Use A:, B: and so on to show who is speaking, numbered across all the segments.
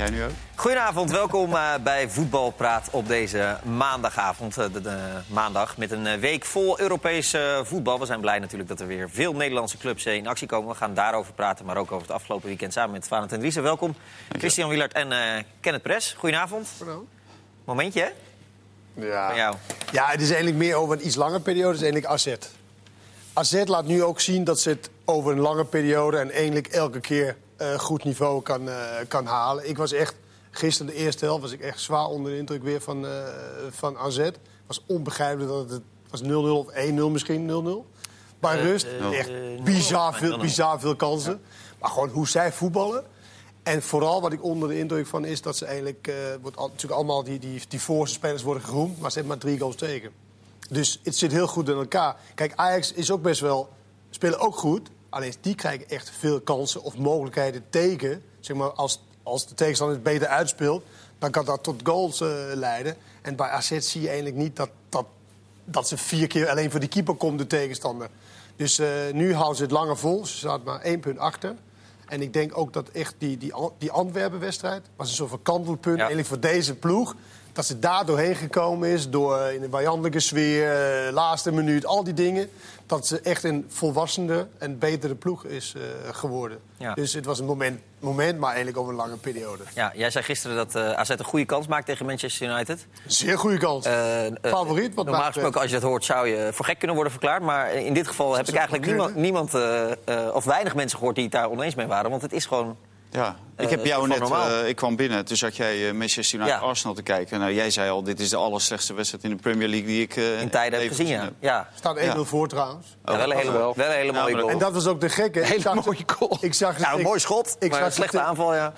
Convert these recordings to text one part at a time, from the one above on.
A: jij nu ook.
B: Goedenavond, welkom uh, bij Voetbalpraat op deze maandagavond. Uh, de, de, maandag met een week vol Europees uh, voetbal. We zijn blij natuurlijk dat er weer veel Nederlandse clubs in actie komen. We gaan daarover praten, maar ook over het afgelopen weekend samen met Valentijn Driessen. Welkom, Christian Wielert en Kenneth Pres. Goedenavond.
C: Hallo.
B: Momentje, hè?
C: Ja.
B: Van jou.
C: ja, het is eigenlijk meer over een iets langere periode. Het is eigenlijk AZ. AZ laat nu ook zien dat ze het over een lange periode... en eigenlijk elke keer uh, goed niveau kan, uh, kan halen. Ik was echt, gisteren de eerste helft, was ik echt zwaar onder de indruk weer van, uh, van AZ. Het was onbegrijpelijk dat het, was 0-0 of 1-0 misschien 0-0. Bij rust, echt bizar veel, bizar veel kansen. Maar gewoon hoe zij voetballen. En vooral wat ik onder de indruk van is dat ze eigenlijk... Wordt al, natuurlijk allemaal die, die, die voorste spelers worden geroemd... maar ze hebben maar drie goals tegen. Dus het zit heel goed in elkaar. Kijk, Ajax is ook best wel... spelen ook goed... Alleen die krijgen echt veel kansen of mogelijkheden tegen. Zeg maar, als, als de tegenstander het beter uitspeelt, dan kan dat tot goals uh, leiden. En bij AZ zie je eigenlijk niet dat, dat, dat ze vier keer alleen voor die keeper komt, de tegenstander. Dus uh, nu houden ze het langer vol. Ze staat maar één punt achter. En ik denk ook dat echt die, die, die Antwerpen-wedstrijd was een soort van kantelpunt ja. eigenlijk voor deze ploeg. Dat ze daar doorheen gekomen is, door in een vijandelijke sfeer, uh, laatste minuut, al die dingen dat ze echt een volwassene en betere ploeg is uh, geworden. Ja. Dus het was een moment, moment, maar eigenlijk over een lange periode.
B: Ja, jij zei gisteren dat uh, AZ een goede kans maakt tegen Manchester United.
C: Zeer goede kans. Uh, Favoriet. Wat
B: normaal gesproken, als je dat hoort, zou je voor gek kunnen worden verklaard. Maar in dit geval heb ik eigenlijk niemand, niemand of weinig mensen gehoord die het daar oneens mee waren. Want het is gewoon
A: ja, ik heb jou net, uh, ik kwam binnen, toen zat jij uh, Manchester United ja. Arsenal te kijken. Nou, jij zei al, dit is de allerslechtste wedstrijd in de Premier League die ik uh,
B: in tijden heb gezien. Ja.
A: Heb.
B: ja.
C: Staat 1-0 ja. voor trouwens.
B: Oh, wel, een hele, wel. wel een hele mooie goal.
C: En dat was ook de gekke.
B: Hele zag mooie goal.
C: Ik zag
B: ja, een mooi schot, ik zag een slechte aanval, ja.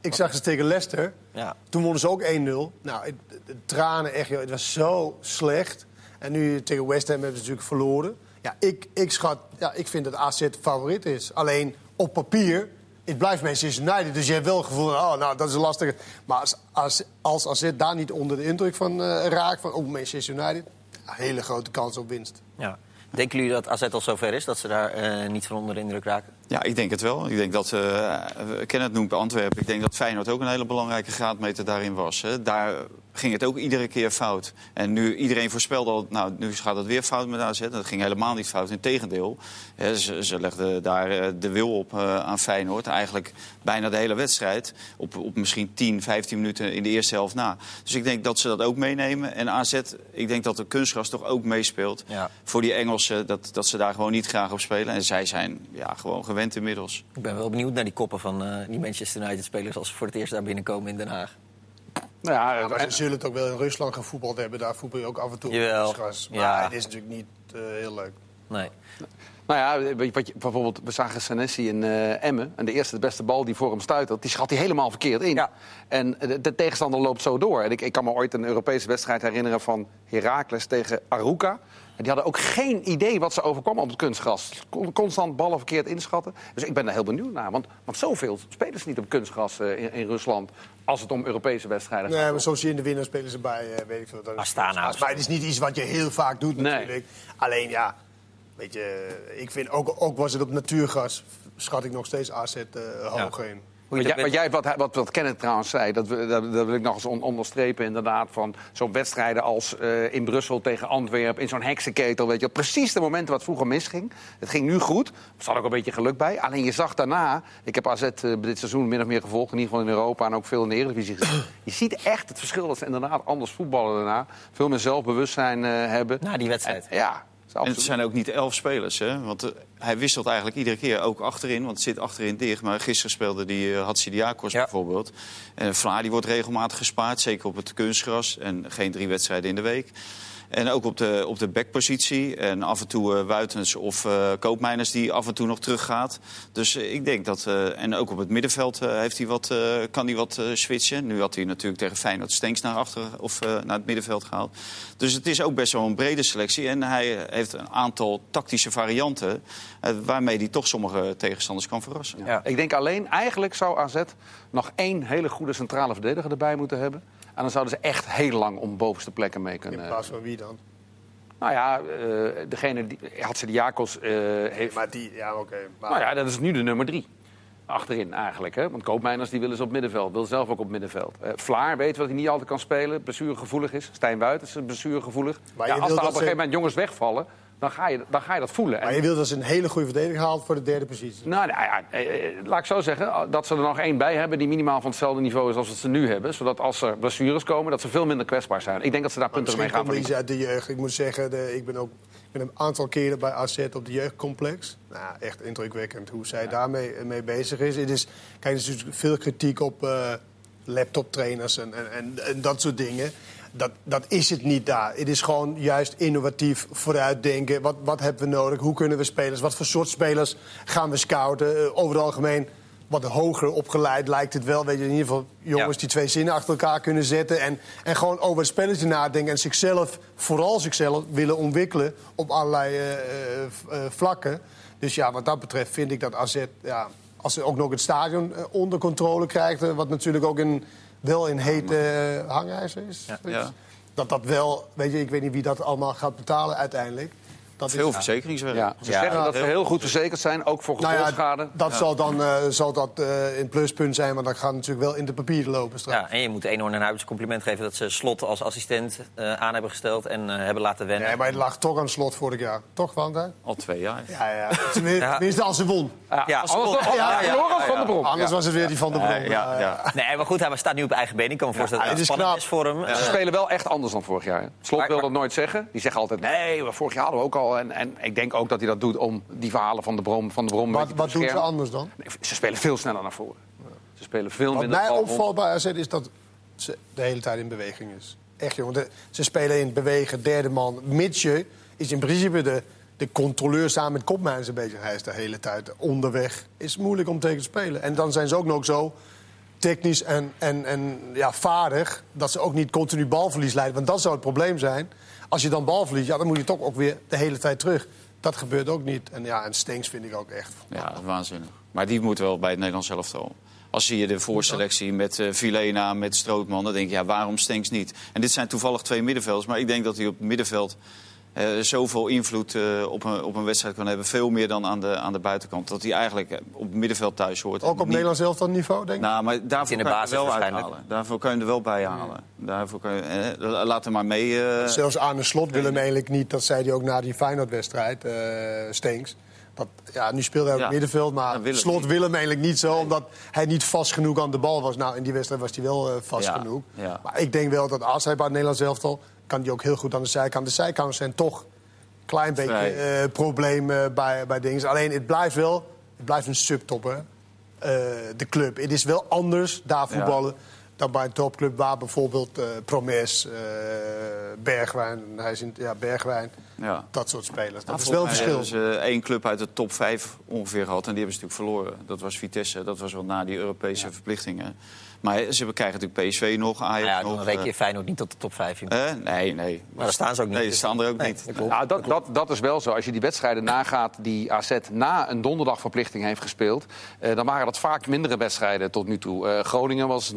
C: Ik zag ze tegen Leicester. Ja. Toen wonnen ze ook 1-0. Nou, het, het, tranen echt, joh, het was zo slecht. En nu tegen West Ham hebben ze natuurlijk verloren. Ja, ik, ik schat, ja, ik vind dat AZ favoriet is. Alleen op papier het blijft Manchester United. Dus je hebt wel het gevoel, oh, nou, dat is lastig. Maar als, als, als AZ daar niet onder de indruk van uh, raakt, van oh, Manchester United... Een hele grote kans op winst.
B: Ja. Denken jullie dat AZ al zover is, dat ze daar uh, niet van onder de indruk raken?
A: Ja, ik denk het wel. Ik denk dat, uh, Kenneth noemt Antwerpen, ik denk dat Feyenoord ook een hele belangrijke graadmeter daarin was. Hè. Daar ging het ook iedere keer fout. En nu iedereen voorspelde al, nou, nu gaat het weer fout met AZ. Dat ging helemaal niet fout, integendeel. Ja, ze, ze legden daar de wil op uh, aan Feyenoord. Eigenlijk bijna de hele wedstrijd. Op, op misschien 10, 15 minuten in de eerste helft na. Dus ik denk dat ze dat ook meenemen. En AZ, ik denk dat de kunstgras toch ook meespeelt. Ja. Voor die Engelsen, dat, dat ze daar gewoon niet graag op spelen. En zij zijn ja, gewoon gewend inmiddels.
B: Ik ben wel benieuwd naar die koppen van uh, die Manchester United-spelers... als ze voor het eerst daar binnenkomen in Den Haag.
C: Nou ja, ja maar ze zullen het ook wel in Rusland gevoetbald hebben. Daar voetbal je ook af en toe
B: Jawel.
C: gras. Maar
B: Ja.
C: het is natuurlijk niet uh, heel leuk.
B: Nee.
D: Nou ja, wat je, bijvoorbeeld, we zagen Senesi in uh, Emmen. En de eerste, de beste bal die voor hem stuitert, die schat hij helemaal verkeerd in.
B: Ja.
D: En de, de tegenstander loopt zo door. En ik, ik kan me ooit een Europese wedstrijd herinneren van Heracles tegen Aruca. En die hadden ook geen idee wat ze overkwam op het kunstgras. Con- Constant ballen verkeerd inschatten. Dus ik ben daar heel benieuwd naar. Want, want zoveel spelen ze niet op kunstgras uh, in, in Rusland... als het om Europese wedstrijden gaat.
C: Nee, maar zoals je in de winnaar spelen ze bij, uh, weet ik veel.
B: Astana
C: Maar het is niet iets wat je heel vaak doet
D: Nee.
C: natuurlijk. Alleen ja, weet je, ik vind ook, ook was het op natuurgas, schat ik nog steeds AZ uh, hoog in.
B: Hoe
D: Wat
B: je
D: jij, wat, jij, wat, wat, wat Kenneth trouwens zei, dat, we- dat, dat wil ik nog eens on- onderstrepen inderdaad. Van zo'n wedstrijden als eh, in Brussel tegen Antwerpen, in zo'n heksenketel. Weet je, precies de momenten wat vroeger misging. Het ging nu goed, er zat ook een beetje geluk bij. Alleen je zag daarna, ik heb AZ eh, dit seizoen min of meer gevolgd, in ieder geval in Europa en ook veel in de Eredivisie gezien. Je ziet echt het verschil dat ze inderdaad anders voetballen daarna. Veel meer zelfbewustzijn eh, hebben.
B: Na die wedstrijd.
D: En, ja,
A: En het zijn ook niet elf spelers, hè? Want hij wisselt eigenlijk iedere keer ook achterin, want het zit achterin dicht. Maar gisteren speelde die uh, Hatsidiakos
B: Ja.
A: bijvoorbeeld. En Vlaar die wordt regelmatig gespaard, zeker op het kunstgras. En geen drie wedstrijden in de week. En ook op de, op de backpositie. En af en toe eh, Wuitens of eh Koopmeiners die af en toe nog teruggaat. Dus eh, ik denk dat... en ook op het middenveld heeft hij wat, kan hij wat switchen. Nu had hij natuurlijk tegen Feyenoord Stenks naar achter of naar het middenveld gehaald. Dus het is ook best wel een brede selectie. En hij heeft een aantal tactische varianten... waarmee hij toch sommige tegenstanders kan verrassen.
B: Ja.
D: Ik denk alleen, eigenlijk zou AZ nog één hele goede centrale verdediger erbij moeten hebben. En dan zouden ze echt heel lang om bovenste plekken mee
C: In
D: kunnen.
C: plaats van wie dan?
D: Nou ja, eh, degene die had ze de Jakobs eh, heeft.
C: Maar die, ja, oké. Maar
D: Nou ja, dat is nu de nummer drie. achterin eigenlijk. Hè? Want Koopmeiners die willen ze op middenveld, wil zelf ook op middenveld. Eh, Vlaar weet dat hij niet altijd kan spelen, blessuregevoelig is. Stijn Buiten is blessuregevoelig.
C: Maar
D: Ja, als er op een gegeven moment jongens wegvallen, dan ga je, dan ga je dat voelen.
C: Maar je wil dat ze een hele goede verdediger haalt voor de derde positie.
D: nou, nou ja, eh, eh, laat ik zo zeggen, dat ze er nog één bij hebben die minimaal van hetzelfde niveau is als wat ze nu hebben. Zodat als er blessures komen, dat ze veel minder kwetsbaar zijn. Ik denk dat ze daar punten mee gaan verliezen.
C: uit de jeugd. Ik moet zeggen, de, ik ben ook ik ben een aantal keren bij AZ op de jeugdcomplex. Nou, echt indrukwekkend hoe zij daarmee eh, mee bezig is. Het is. Kijk, er is natuurlijk veel kritiek op laptoptrainers en, en, en, en dat soort dingen. Dat, dat is het niet daar. Het is gewoon juist innovatief vooruitdenken. Wat, wat hebben we nodig? Hoe kunnen we spelers? Wat voor soort spelers gaan we scouten? Eh, over het algemeen wat hoger opgeleid lijkt het wel. Weet je, in ieder geval jongens
B: Ja.
C: die twee zinnen achter elkaar kunnen zetten. En, en gewoon over het spelletje nadenken. En zichzelf, vooral zichzelf, willen ontwikkelen op allerlei eh, eh, vlakken. Dus ja, wat dat betreft vind ik dat AZ... Ja, als ze ook nog het stadion onder controle krijgt... wat natuurlijk ook een, wel een hete eh, hangijzer is.
A: Ja.
C: Dat dat wel... Weet je, ik weet niet wie dat allemaal gaat betalen uiteindelijk. Dat
A: Veel verzekeringswerk.
D: Ja, ze
B: Ja.
D: zeggen dat ze heel goed verzekerd zijn, ook voor
C: nou
D: gevolgschade.
C: ja, dat zal dan eh, zal dat, eh, een pluspunt zijn, want dat gaat natuurlijk wel in de papieren lopen straks.
B: Ja, en je moet Eenhoorn en Huibers compliment geven dat ze Slot als assistent eh, aan hebben gesteld en eh, hebben laten wennen.
C: Nee, maar het lag toch aan het slot vorig jaar. Toch, Wanda?
A: Al twee jaar.
C: Ja, ja. Tenminste, als ze won.
B: Ja, ja,
D: verloren
B: ja,
D: van de bron.
C: Anders was het weer die van de Bron.
A: Ja, ja, ja.
B: Nee, maar goed, hij staat nu op eigen been. Ik kan me voorstellen
C: Ja,
B: dat het
C: is
B: spannend
C: knap.
B: is voor hem.
D: Ze spelen wel echt anders dan vorig jaar. Slot wil dat nooit zeggen. Die zeggen altijd, nee, maar vorig jaar hadden we ook al. En, en ik denk ook dat hij dat doet om die verhalen van de bron, van de een
C: Wat, wat doen ze anders dan?
D: Nee, ze spelen veel sneller naar voren. Ze spelen veel
C: Wat
D: minder
C: mij
D: balrond.
C: opvalt bij AZ is dat ze de hele tijd in beweging is. Echt, jongen. De- ze spelen in bewegen, derde man. Mitsje is in principe de, de controleur samen met Kopmijns een beetje. Hij is de hele tijd onderweg. Is moeilijk om tegen te spelen. En dan zijn ze ook nog zo technisch en, en, en ja, vaardig... dat ze ook niet continu balverlies leiden. Want dat zou het probleem zijn. Als je dan balverlies, ja, dan moet je toch ook weer de hele tijd terug. Dat gebeurt ook niet. En ja, en Stenks vind ik ook echt...
A: Ja, waanzinnig. Maar die moet wel bij het Nederlands elftal. Als zie je de voorselectie met eh Vilena, met Strootman... dan denk je, ja, waarom Stenks niet? En dit zijn toevallig twee middenvelders. Maar ik denk dat hij op het middenveld eh, zoveel invloed eh, op, een, op een wedstrijd kan hebben. Veel meer dan aan de, aan de buitenkant. Dat hij eigenlijk eh, op het middenveld thuis hoort.
C: Ook op
A: Niet-
C: Nederlands elftal niveau, denk ik?
A: Nou, maar daarvoor
B: in de
A: kan je
B: basis
A: er wel uithalen. Daarvoor kan je er wel bij halen. Daarvoor kan je, eh, laat hem maar mee. eh,
C: Zelfs Arne Slot wil hem eigenlijk niet. Dat zei hij ook na die Feyenoord-wedstrijd, eh Stenks. Dat, ja, nu speelde hij op
A: Ja.
C: het middenveld, maar
A: wil
C: Slot wil hem eigenlijk niet zo... omdat hij niet vast genoeg aan de bal was. Nou, in die wedstrijd was hij wel eh, vast
A: Ja,
C: genoeg.
A: ja.
C: Maar ik denk wel dat als hij bij het Nederlands elftal... kan hij ook heel goed aan de zijkant. De zijkanten zijn toch een klein beetje
A: Vrij.
C: probleem eh, bij, bij dingen. Alleen, het blijft wel het blijft een subtopper, eh, de club. Het is wel anders daar voetballen... dan bij een topclub waar bijvoorbeeld eh, Promes, eh, Bergwijn... Hij is in, ja, Bergwijn,
A: ja.
C: dat soort spelers. Dat
A: Nou,
C: is wel een verschil.
A: hebben ze één club uit de top 5 ongeveer gehad. En die hebben ze natuurlijk verloren. Dat was Vitesse. Dat was wel na die Europese verplichtingen. Maar ze krijgen natuurlijk PSV nog, Ajax
B: nou ja,
A: nog.
B: dan reken je
A: eh,
B: Feyenoord niet tot de top 5. joh.
A: eh, nee, nee.
B: Maar daar staan ze ook niet.
A: Nee, ze staan er ook
B: Nee,
A: niet.
B: dat.
D: Nou, dat, dat, dat is wel zo. Als je die wedstrijden nagaat die AZ na een donderdagverplichting heeft gespeeld... Eh, dan waren dat vaak mindere wedstrijden tot nu toe. Eh, Groningen was 0-0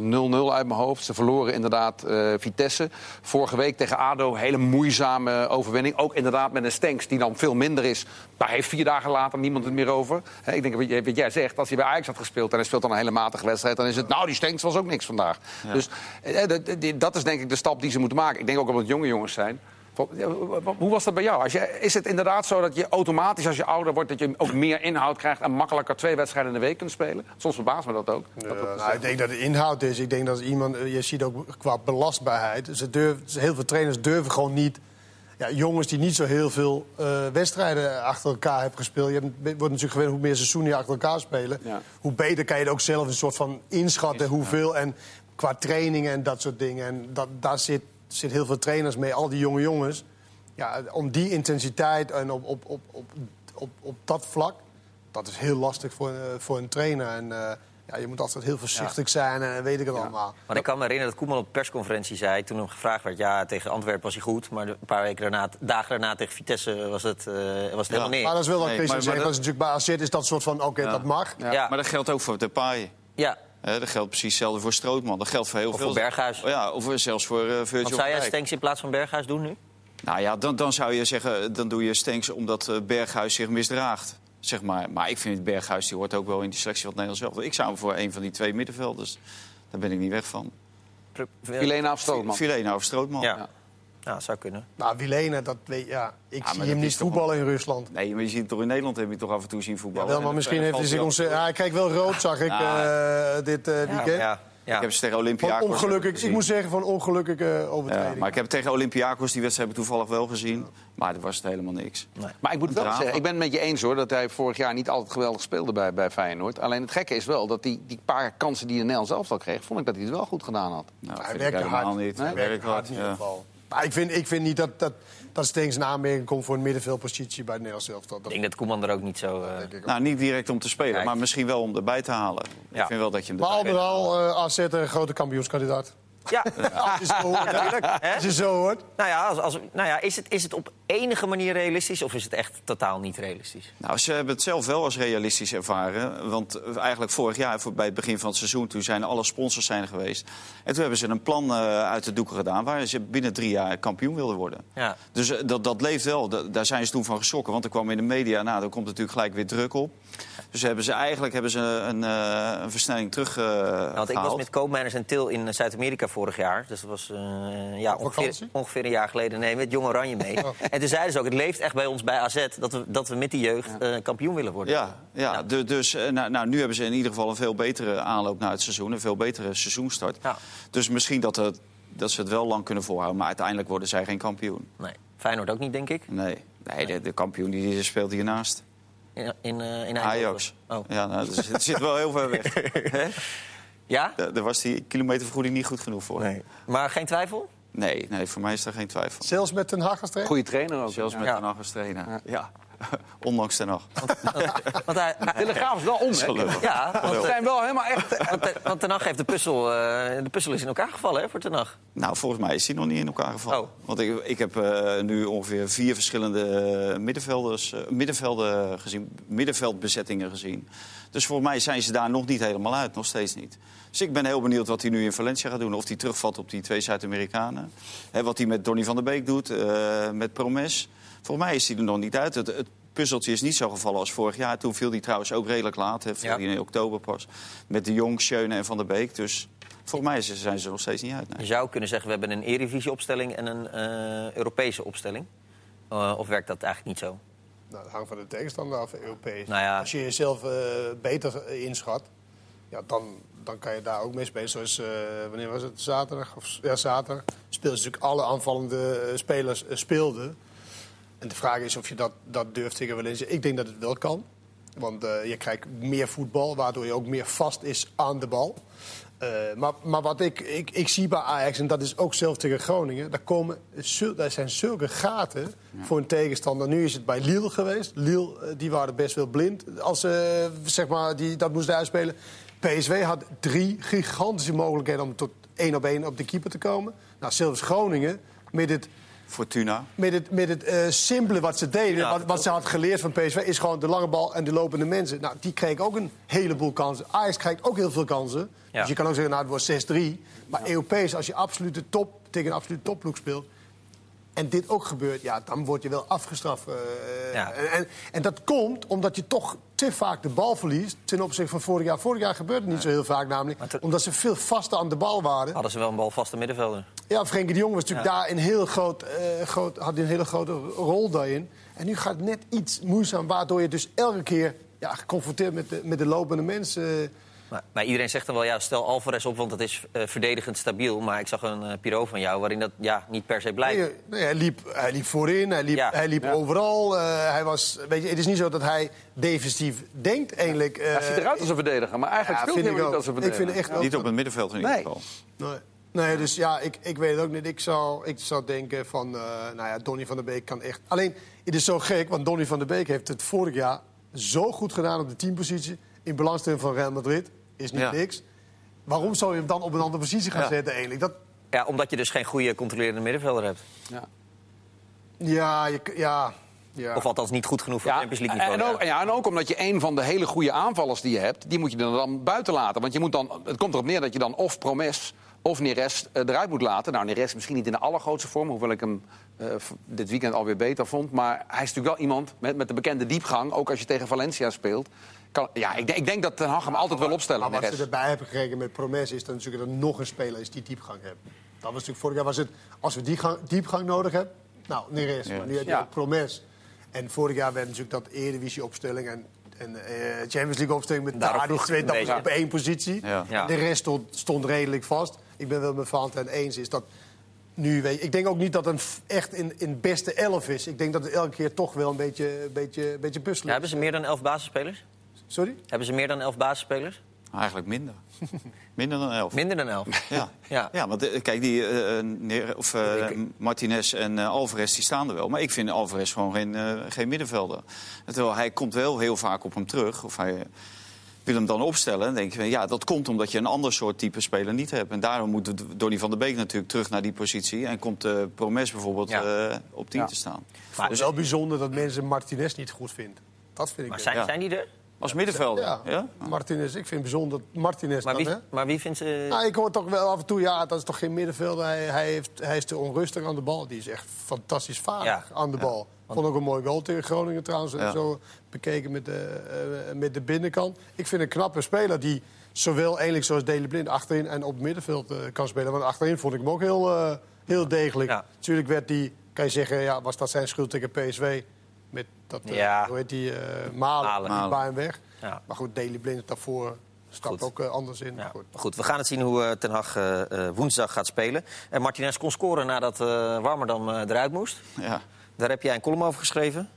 D: uit mijn hoofd. Ze verloren inderdaad eh, Vitesse. Vorige week tegen ADO, hele moeizame overwinning. Ook inderdaad met een Stenks die dan veel minder is. Daar heeft vier dagen later niemand het meer over. Ik denk wat jij, zegt, als hij bij Ajax had gespeeld... en hij speelt dan een hele matige wedstrijd... dan is het, nou, die Stenks was ook niks vandaag. Dus eh, dat is denk ik de stap die ze moeten maken. Ik denk ook omdat het jonge jongens zijn... Hoe was dat bij jou? Als je, is het inderdaad zo dat je automatisch als je ouder wordt... dat je ook meer inhoud krijgt en makkelijker twee wedstrijden in de week kunt spelen? Soms verbaast me dat ook.
C: Ja,
D: Dat dat-
C: nou, ik denk dat het inhoud is. Ik denk dat iemand, eh, je ziet ook qua belastbaarheid. Ze durven, heel veel trainers durven gewoon niet. Ja, jongens die niet zo heel veel eh, wedstrijden achter elkaar hebben gespeeld. Je hebt- wordt natuurlijk gewend hoe meer seizoenen je achter elkaar spelen.
D: Ja.
C: Hoe beter kan je het ook zelf een soort van inschatten. Hoeveel en qua trainingen en dat soort dingen. En dat, daar zit, zit heel veel trainers mee, al die jonge jongens. Ja, om die intensiteit en op, op, op, op, op, op dat vlak, dat is heel lastig voor, eh, voor een trainer. En eh, ja, je moet altijd heel voorzichtig zijn en weet ik het allemaal.
B: Maar ik kan me herinneren dat Koeman op de persconferentie zei... toen hem gevraagd werd, ja, tegen Antwerpen was hij goed... maar een paar weken daarna, dagen daarna tegen Vitesse was het, eh, was het helemaal neer.
C: Maar dat is wel wat
A: Nee,
C: Christian
A: maar-
C: Dat is natuurlijk bij AZ is dat soort van, oké, dat mag.
B: Ja.
A: Maar dat geldt ook voor Depay.
B: Ja,
A: Hè, dat geldt precies hetzelfde voor Strootman. Dat geldt voor heel
B: Of
A: veel.
B: voor Berghuis.
A: Ja, of zelfs voor uh, Virgil
B: wat zou jij. Stenks in plaats van Berghuis doen nu?
A: Nou ja, dan, dan zou je zeggen, dan doe je Stenks omdat eh, Berghuis zich misdraagt. Zeg maar. maar ik vind Berghuis die hoort ook wel in die selectie van het Nederlands zelf. Ik zou hem voor een van die twee middenvelders. Daar ben ik niet weg van.
D: Filena of Strootman?
A: Filena of Strootman.
B: Ja. Ja, zou kunnen.
C: Nou, Wilene, dat weet ja. Ik zie hem niet voetballen in Rusland.
A: Nee, maar je ziet het toch in Nederland heb je toch af en toe zien voetballen.
C: Wel,
A: En
C: maar misschien
A: eh,
C: heeft hij zich
A: hij
C: ons... Ja, hij kijkt wel rood, zag ik
A: Ja.
C: eh, dit eh,
B: Ja,
C: weekend.
B: ja, ja.
A: Ik heb ze tegen Olympiakos
C: ongelukkig, ik moet zeggen van ongelukkige overtreding.
A: Ja, maar ik heb tegen Olympiakos die wedstrijd toevallig wel gezien. Maar dat was het helemaal niks.
D: Maar ik moet wel
A: Drama.
D: zeggen, ik ben het met je eens hoor... dat hij vorig jaar niet altijd geweldig speelde bij, bij Feyenoord. Alleen het gekke is wel dat die, die paar kansen die de Nederlands elftal kreeg... vond ik dat hij het wel goed gedaan had.
A: Nou,
C: hij werkte
A: helemaal
C: hard.
A: niet.
D: Nee?
A: Hij werkt hard,
C: in ieder
A: ja.
C: geval. Maar ik vind, ik vind niet dat, dat, dat Stengs een aanmerking komt voor een middenveldpositie bij het Nederlands elftal.
B: Ik
C: Dat
B: denk dat Koeman er ook niet zo... eh,
C: ook.
A: Nou, niet direct om te spelen,
B: Kijk.
A: maar misschien wel om erbij te halen.
B: Ja.
A: Ik vind wel dat je hem
C: Maar al met al, eh AZ een grote kampioenskandidaat.
B: Ja,
C: Als je zo hoort. Als je zo hoort.
B: Nou ja, als, als, nou ja is, het, is het op enige manier realistisch of is het echt totaal niet realistisch?
A: Nou, ze hebben het zelf wel als realistisch ervaren. Want eigenlijk vorig jaar, voor- bij het begin van het seizoen... toen zijn alle sponsors zijn geweest. En toen hebben ze een plan eh, uit de doeken gedaan... waar ze binnen drie jaar kampioen wilden worden.
B: Ja.
A: Dus eh, dat, dat leeft wel. Da- daar zijn ze toen van geschrokken. Want er kwam in de media... nou, daar komt natuurlijk gelijk weer druk op. Dus hebben ze, eigenlijk hebben ze een, eh, een versnelling terug
B: Nou, Want ik was met koopmanagers en Til in Zuid-Amerika vorig jaar. Dus dat was eh, ja, ongeveer, een jaar geleden. Nee, met Jong Oranje mee. En toen zeiden ze ook, het leeft echt bij ons bij AZ... dat we, dat we met die jeugd eh, kampioen willen worden.
A: Ja, ja du- dus eh, nou, nou, nu hebben ze in ieder geval een veel betere aanloop naar het seizoen. Een veel betere seizoenstart.
B: Ja.
A: Dus misschien dat, het, dat ze het wel lang kunnen voorhouden. Maar uiteindelijk worden zij geen kampioen.
B: Nee, Feyenoord ook niet, denk ik.
A: Nee, nee de, de kampioen die, die speelt hiernaast.
B: In, in, eh, in.
A: Ajax.
B: Oh.
A: Ja, nou, dus het zit wel heel ver weg.
B: Ja?
A: Daar daar was die kilometervergoeding niet goed genoeg voor.
B: Nee. Maar geen twijfel?
A: nee, nee, voor mij is daar geen twijfel.
C: Zelfs met een Hag als trainer.
D: Goede trainer ook.
A: Zelfs met
B: Ja.
A: Ten Hag als trainer. Ja. Ondanks Ten Hag.
B: Want hij,
D: Telegraaf is wel om, hè?
B: ja, want,
D: Ze
B: eh,
D: zijn wel helemaal echt...
B: want, eh, want Ten Hag heeft de puzzel, eh, de puzzel is in elkaar gevallen hè, voor Ten Hag.
A: Nou, volgens mij is die nog niet in elkaar gevallen.
B: Oh.
A: Want ik, ik heb eh, nu ongeveer vier verschillende middenvelders, eh, middenvelden gezien, middenveldbezettingen gezien. Dus volgens mij zijn ze daar nog niet helemaal uit, nog steeds niet. Dus ik ben heel benieuwd wat hij nu in Valencia gaat doen. Of hij terugvalt op die twee Zuid-Amerikanen. Wat hij met Donny van der Beek doet, eh, met Promes. Volgens mij is hij er nog niet uit. Het, het puzzeltje is niet zo gevallen als vorig jaar. Toen viel hij trouwens ook redelijk laat. Hè, viel
B: Ja.
A: hij in oktober pas. Met de Jong, Schöne en Van der Beek. Dus volgens mij zijn ze er nog steeds niet uit. nee.
B: Je zou kunnen zeggen, we hebben een Eredivisie-opstelling en een eh, Europese opstelling. Eh, of werkt dat eigenlijk niet zo?
C: Nou, dat hangt van de tegenstander af, Europees.
B: Nou ja.
C: Als je jezelf eh, beter inschat, ja, dan, dan kan je daar ook mee spelen. Zoals, eh, wanneer was het? Zaterdag? Of, ja, zaterdag. Speelden ze natuurlijk alle aanvallende eh, spelers speelden. En de vraag is of je dat, dat durft tegen Valencia. Ik denk dat het wel kan. Want je krijgt meer voetbal, waardoor je ook meer vast is aan de bal. Eh, maar, maar wat ik, ik, ik zie bij Ajax, en dat is ook zelf tegen Groningen... daar, komen, daar zijn zulke gaten voor een tegenstander. Nu is het bij Lille geweest. Lille eh, die waren best wel blind als ze zeg maar, die, dat moesten uitspelen. PSV had drie gigantische mogelijkheden om tot één op één op de keeper te komen. Nou, zelfs Groningen met het
A: Fortuna.
C: met het, met het eh, simpele wat ze deden,
B: Ja,
C: wat, wat ze had geleerd van PSV, is gewoon de lange bal en de lopende mensen. Nou, die kregen ook een heleboel kansen. Ajax krijgt ook heel veel kansen.
B: Ja.
C: Dus je kan ook zeggen, nou, het wordt 6-3. Maar Europees, als je absolute top, tegen een absolute topploeg speelt... en dit ook gebeurt, ja, dan word je wel afgestraft. eh,
B: Ja.
C: en, en, en dat komt omdat je toch te vaak de bal verliest... ten opzichte van vorig jaar. Vorig jaar gebeurde het niet zo heel vaak namelijk. Omdat ze veel vaster aan de bal waren.
B: Hadden ze wel een balvaste middenvelder.
C: Ja, Frenkie de Jong was natuurlijk daar een heel groot, eh, groot, had een hele grote rol daarin. En nu gaat het net iets moeizaam, waardoor je dus elke keer ja, geconfronteerd met de, met de lopende mensen.
B: Maar, maar iedereen zegt dan wel, ja, stel Alvarez op, want dat is eh, verdedigend stabiel. Maar ik zag een eh Piro van jou waarin dat ja, niet per se blijkt.
C: Nee, nee, hij, liep, hij liep voorin, hij liep,
B: Ja.
C: hij liep overal. eh, hij was, weet je, het is niet zo dat hij defensief denkt, eigenlijk. eh,
D: Hij ziet eruit als een verdediger, maar eigenlijk
C: ja,
D: speelt
C: vind
D: hij
C: ik
D: niet
C: ook.
D: als een
C: Ik
D: verdediger.
C: vind echt ook
A: Niet op het middenveld in ieder
D: Nee.
A: geval.
C: Nee. Nee, dus ja, ik, ik weet het ook niet. Ik zou, ik zou denken van, eh, nou ja, Donny van der Beek kan echt... Alleen, het is zo gek, want Donny van der Beek heeft het vorig jaar zo goed gedaan op de teampositie. In belangstelling van Real Madrid. Is niet
A: Ja.
C: niks. Waarom zou je hem dan op een andere positie gaan
A: Ja.
C: zetten eigenlijk? Dat,
B: Ja, omdat je dus geen goede controlerende middenvelder hebt.
D: Ja.
C: ja, je, ja, ja.
B: Of althans niet goed genoeg voor
D: Ja,
B: Champions League niveau.
D: en, ook,
B: ja.
D: ja, en ook omdat je een van de hele goede aanvallers die je hebt... die moet je er dan buiten laten. Want je moet dan, het komt erop neer dat je dan of Promes of Neres eh, eruit moet laten. Nou, Neres misschien niet in de allergrootste vorm, hoewel ik hem eh, dit weekend alweer beter vond. Maar hij is natuurlijk wel iemand met, met de bekende diepgang, ook als je tegen Valencia speelt. Kan, ja, ik, denk- ik denk dat Ten Hag hem altijd wil opstellen,
C: Maar wat ze erbij hebben gekregen met Promes is dan natuurlijk dat er nog een speler is die diepgang heeft. Dat was natuurlijk vorig jaar was het, als we die gang- diepgang nodig hebben, nou, Neres. Maar nu heb je
D: Ja.
C: ook Promes. En vorig jaar werd natuurlijk dat Eredivisie opstelling en, en eh, Champions League opstelling met
B: Daarop
C: twee dat op één positie.
A: Ja.
B: Ja.
C: De rest stond, stond redelijk vast. Ik ben wel met Valentijn eens is dat nu weet je, ik denk ook niet dat het echt in, in beste elf is. Ik denk dat het elke keer toch wel een beetje, een beetje, een beetje
B: Ja, hebben ze meer dan elf basisspelers?
C: Sorry?
B: Hebben ze meer dan elf basisspelers?
A: Eigenlijk minder. minder dan elf.
B: Minder dan elf.
A: Ja.
B: Ja.
A: Ja, want eh, kijk, die eh, eh, Neer- of, eh, Martinez en eh, Alvarez die staan er wel. Maar ik vind Alvarez gewoon geen, eh, geen middenvelder. Terwijl hij komt wel heel vaak op hem terug. Of hij wil hem dan opstellen. Dan denk je, van, ja, dat komt omdat je een ander soort type speler niet hebt. En daarom moet Donny van der Beek natuurlijk terug naar die positie. En komt eh Promes bijvoorbeeld
B: Ja.
A: eh, op 10
D: Ja.
A: te staan.
C: Maar het is wel bijzonder dat mensen Martinez niet goed vinden. Dat vind ik
B: Maar
C: wel.
B: zijn,
A: Ja.
B: zijn die er?
A: Als middenvelder.
C: Ja,
A: Ja?
C: Martinez. Ik vind het bijzonder dat Martinez
B: Maar
C: dan,
B: wie,
C: hè?
B: maar wie vindt ze...
C: Nou, ik hoor toch wel af en toe, ja, dat is toch geen middenvelder. Hij, hij, heeft, hij is te onrustig aan de bal. Die is echt fantastisch vaardig
B: Ja.
C: aan de bal. Vond ook een mooi goal tegen Groningen trouwens.
A: Ja.
C: Zo bekeken met de, eh, met de binnenkant. Ik vind een knappe speler die zowel eigenlijk zoals Dele Blind achterin en op het middenveld eh, kan spelen. Want achterin vond ik hem ook heel, eh, heel degelijk.
B: Ja.
C: Natuurlijk werd die, kan je zeggen, ja, was dat zijn schuld tegen PSV. Met dat, eh,
B: Ja.
C: hoe heet die, eh Malen,
B: Malen.
C: die hem weg.
B: Ja.
C: Maar goed, Dele Blind daarvoor stapt
B: Goed.
C: ook eh, anders in.
B: Ja,
C: Goed.
B: goed, we gaan het zien hoe Ten Hag eh, eh, woensdag gaat spelen. En Martinez kon scoren nadat eh Warmerdam eh, eruit moest.
A: Ja.
B: Daar heb jij een column over geschreven.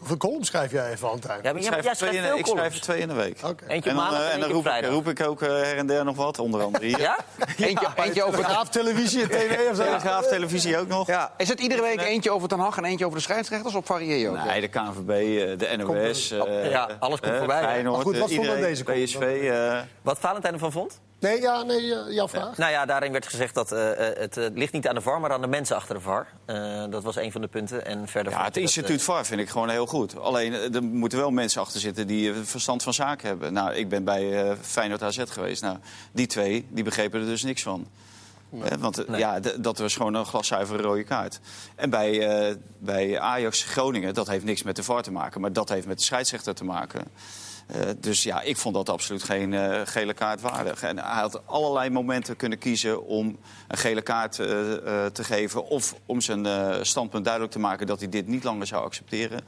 C: Hoeveel column schrijf jij, Valentijn?
B: ja, maar
A: Ik schrijf,
B: jij
A: er twee in,
B: veel
A: ik schrijf er twee in de week.
C: Oké.
B: Eentje
A: En
B: op
A: dan,
B: maandag
A: eh,
B: en
A: en dan roep ik, roep ik ook eh, her en der nog wat, onder andere hier.
B: Ja?
D: Eentje, eentje over
C: Telegraaf, televisie, tv of zo?
A: Telegraaf, televisie ook nog.
D: Ja, is het iedere week eentje over Ten Hag en eentje over de scheidsrechters? Of varieer je ook?
A: Nee, de KNVB, eh, de NOS.
B: Ja, alles komt voorbij.
A: Feyenoord,
C: Maar goed, wat vond deze?
A: PSV. eh,
B: Wat Valentijn ervan vond?
C: Nee, ja, nee, jouw vraag.
B: Nou ja, daarin werd gezegd dat eh, eh, het eh, ligt niet aan de VAR, maar aan de mensen achter de VAR. Eh, dat was een van de punten. En verder
A: ja, het
B: dat,
A: instituut VAR vind ik gewoon heel goed. Alleen, er moeten wel mensen achter zitten die verstand van zaken hebben. Nou, ik ben bij eh, Feyenoord AZ geweest. Nou, die twee, die begrepen er dus niks van. Want
B: Nee.
A: ja, dat was gewoon een glaszuivere rode kaart. En bij, eh, bij Ajax Groningen, dat heeft niks met de VAR te maken... maar dat heeft met de scheidsrechter te maken. Eh, dus ja, ik vond dat absoluut geen eh, gele kaart waardig. En hij had allerlei momenten kunnen kiezen om een gele kaart eh, te geven... of om zijn standpunt duidelijk te maken dat hij dit niet langer zou accepteren.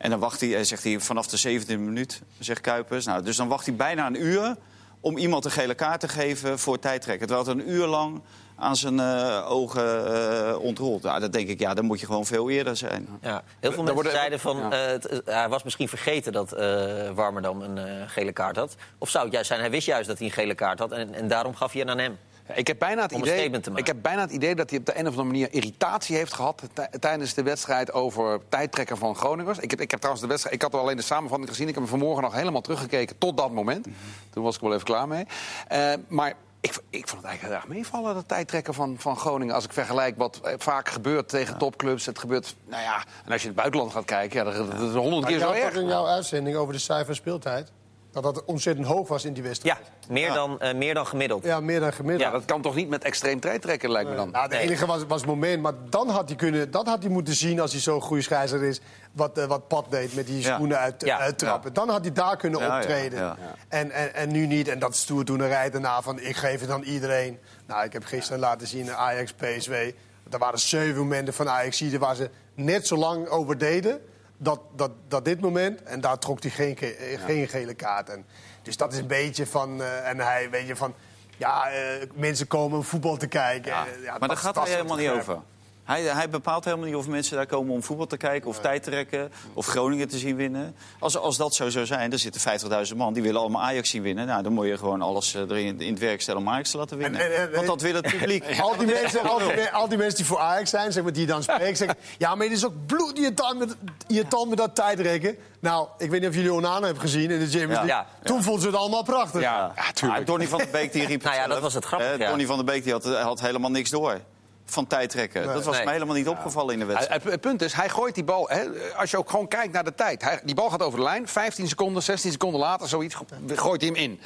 A: En dan wacht hij, eh, zegt hij, vanaf de 17e minuut, zegt Kuipers. Nou, dus dan wacht hij bijna een uur om iemand een gele kaart te geven voor tijdrekken. Terwijl het een uur lang aan zijn eh, ogen eh, ontrolt. Nou, dat denk ik, ja, dan moet je gewoon veel eerder zijn.
B: Ja, heel veel mensen
D: worden-
B: zeiden van...
D: ja.
B: eh, het- hij was misschien vergeten dat eh Warmerdam een eh, gele kaart had. Of zou het juist zijn, hij wist juist dat hij een gele kaart had... en, en daarom gaf hij een aan hem.
D: Ik heb, bijna het idee, ik heb bijna het idee dat hij op de een of andere manier irritatie heeft gehad tij- tijdens de wedstrijd over tijdtrekken van Groningers. Ik heb, ik heb trouwens de wedstrijd, ik had alleen de samenvatting gezien. Ik heb hem vanmorgen nog helemaal teruggekeken tot dat moment. Toen was ik wel even klaar mee. Eh, maar ik, ik vond het eigenlijk heel erg meevallen, dat tijdtrekken van, van Groningen. Als ik vergelijk wat vaak gebeurt tegen topclubs. Het gebeurt, nou ja, en als je in het buitenland gaat kijken, ja, dat, is honderd keer zo
C: had
D: erg.
C: toch in jouw uitzending over de cijfer speeltijd... dat dat ontzettend hoog was in die wedstrijd.
B: Ja, meer, Dan, eh, meer dan gemiddeld.
C: Ja, meer dan gemiddeld.
D: Ja, dat kan toch niet met extreem tijdtrekken, lijkt me dan.
C: Nou, het
B: Nee.
C: enige was, was het moment, maar dan had hij, kunnen, dat had hij moeten zien als hij zo'n goede scheidsrechter is. Wat, eh, wat Pat deed met die
A: Ja.
C: schoenen uit,
B: Ja.
C: uittrappen. Dan had hij daar kunnen optreden.
A: ja.
C: En, en, en nu niet. En dat stoerdoenerij daarna van ik geef het aan iedereen. Nou, ik heb gisteren laten zien Ajax PSW. Er waren zeven momenten van Ajax hier waar ze net zo lang over deden. Dat, dat, dat dit moment. En daar trok hij geen, ge- eh, geen gele kaart. En, dus dat is een beetje van. eh, en hij, weet je, van. Ja, eh, mensen komen om voetbal te kijken.
A: Ja. Maar
C: dat-
A: daar gaat hij helemaal niet over. Hij, hij bepaalt helemaal niet of mensen daar komen om voetbal te kijken... of tijd te rekken, of Groningen te zien winnen. Als, als dat zo zou zijn, er zitten 50.000 man... die willen allemaal Ajax zien winnen. Nou, dan moet je gewoon alles eh, erin in het werk stellen om Ajax te laten winnen.
C: En- en- en-
A: Want dat wil het publiek.
C: Al die, mensen, al, die, me- al die mensen die voor Ajax zijn, zeg maar, die dan spreken, zeggen... ja, maar het is ook bloedirritant met, irritant met dat tijdrekken. Nou, ik weet niet of jullie Onana hebben gezien in de Champions League.
B: Ja.
C: Toen vonden ze het allemaal prachtig.
D: Ja, ja, tuurlijk.
A: Ah, Donny van der Beek die riep
B: Nou ja, dat was het grappige,
A: Eh,
B: ja.
A: Donny van der Beek die had, had helemaal niks door van tijdrekken. Dat was
B: Nee.
A: me helemaal niet opgevallen in de wedstrijd.
D: Het, het punt is, hij gooit die bal. Hè, als je ook gewoon kijkt naar de tijd. Hij, die bal gaat over de lijn. 15 seconden, 16 seconden later, zoiets, gooit hij hem in.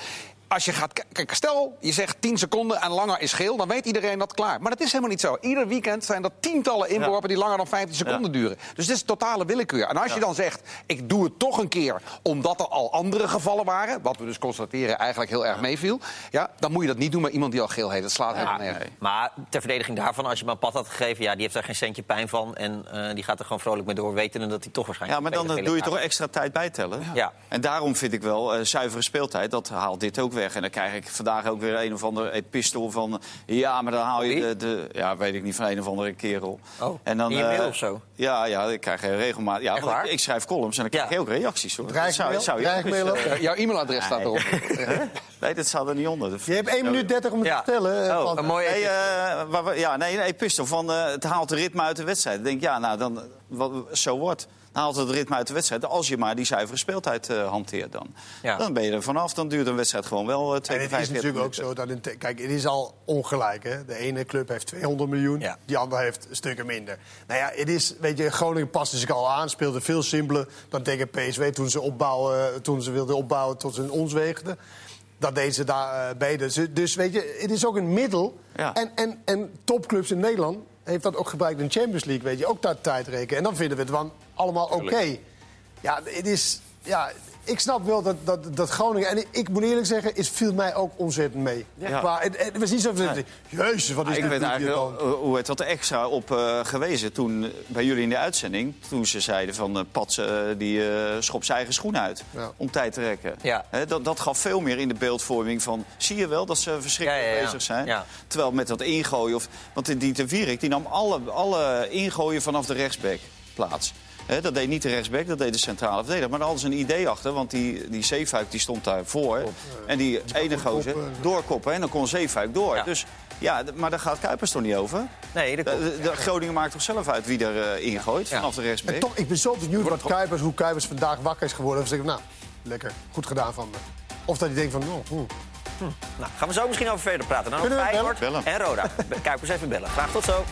D: Als je gaat kijk, stel je zegt 10 seconden en langer is geel, dan weet iedereen dat klaar. Maar dat is helemaal niet zo. Ieder weekend zijn er tientallen inworpen die langer dan 15 seconden duren. Dus dit is totale willekeur. En als je dan zegt, ik doe het toch een keer omdat er al andere gevallen waren, wat we dus constateren eigenlijk heel erg meeviel, ja, dan moet je dat niet doen met iemand die al geel heeft. Dat slaat helemaal nergens.
B: Maar ter verdediging daarvan, als je hem een pad had gegeven... Ja, die heeft daar geen centje pijn van. En eh, die gaat er gewoon vrolijk mee door, wetende dat hij toch waarschijnlijk...
A: Ja, maar dan eh, doe je toch extra tijd bijtellen.
B: Ja.
A: En daarom vind ik wel eh, zuivere speeltijd, dat haalt dit ook weg. En dan krijg ik vandaag ook weer een of andere epistel van... ja, maar dan haal je de, de... Ja, weet ik niet, van een of andere kerel.
B: Oh,
A: en dan,
B: in je mail
A: eh,
B: of zo?
A: Ja, ja, ik krijg regelmatig... Ja, want ik, ik schrijf columns en dan krijg
B: Ja.
A: je ook reacties. Hoor.
C: Dreigmail?
A: Zou, zou je
C: Dreigmail ook?
A: eh,
D: Ja, jouw e-mailadres staat erop.
A: Nee, dat staat er niet onder.
C: Je hebt 1 minuut 30 om het
B: Ja.
C: te vertellen. eh,
B: Oh,
C: van-
B: een mooie...
A: Nee, eh, waar we- ja, nee, nee, pistol van het haalt de ritme uit de wedstrijd. Ik denk, ja, nou, dan, wat, zo wordt. Haalt het ritme uit de wedstrijd. Als je maar die zuivere speeltijd eh, hanteert dan.
B: Ja.
A: Dan ben je er vanaf. Dan duurt een wedstrijd gewoon wel eh,
C: En het is
A: 45
C: natuurlijk ook zo dat... in kijk, het is al ongelijk. Hè? De ene club heeft 200 miljoen,
B: Ja.
C: die andere heeft stukken minder. Nou ja, het is, weet je, Groningen paste zich al aan. Speelde veel simpeler dan tegen PSV toen ze, opbouwen, toen ze wilden opbouwen tot ze ons weegden. Dat deden ze daar eh, beter. Dus, dus weet je, het is ook een middel.
A: Ja.
C: En, en, en topclubs in Nederland heeft dat ook gebruikt in de Champions League. Weet je, ook daar tijd rekenen. En dan vinden we het dan allemaal oké. Ja, het is... Ja, ik snap wel dat, dat, dat Groningen... En ik, ik moet eerlijk zeggen, het viel mij ook ontzettend mee.
A: Ja.
C: Maar het, het was niet zo van... Jezus, wat is
A: Ah, ik
C: dit
A: werd
C: hier
A: eigenlijk wel, eh, hoe het wat extra op eh, gewezen toen eh, bij jullie in de uitzending. Toen ze zeiden van uh, Pat die eh schopt zijn eigen schoen uit
C: Ja.
A: om tijd te rekken.
B: Ja.
A: Hè, dat, dat gaf veel meer in de beeldvorming van... zie je wel dat ze verschrikkelijk
B: Ja, ja, ja.
A: bezig zijn?
B: Ja.
A: Terwijl met dat ingooien... Of, want die Te Wierik die nam alle, alle ingooien vanaf de rechtsback plaats. Dat deed niet de rechtsback, dat deed de centrale verdediger. Maar daar hadden ze een idee achter, want die, die Zeefuik die stond daar voor. En die ene gozer
C: koppen.
A: doorkoppen en dan kon Zeefuik door.
B: Ja.
A: Dus ja, maar daar gaat Kuipers toch niet over?
B: Nee, dat
A: De, de- de Groningen maakt toch zelf uit wie er eh, ingooit
B: Ja.
A: vanaf de rechtsback?
C: En toch, ik ben zo benieuwd wat Kuipers, hoe Kuipers vandaag wakker is geworden. Of ze nou, lekker, goed gedaan van me. Of dat hij denkt van, oh, oeh.
B: Nou, gaan we zo misschien over verder praten. Dan over
C: Kunnen we
B: Feyenoord
A: bellen?
B: en Roda. Kuipers even bellen. Graag tot zo.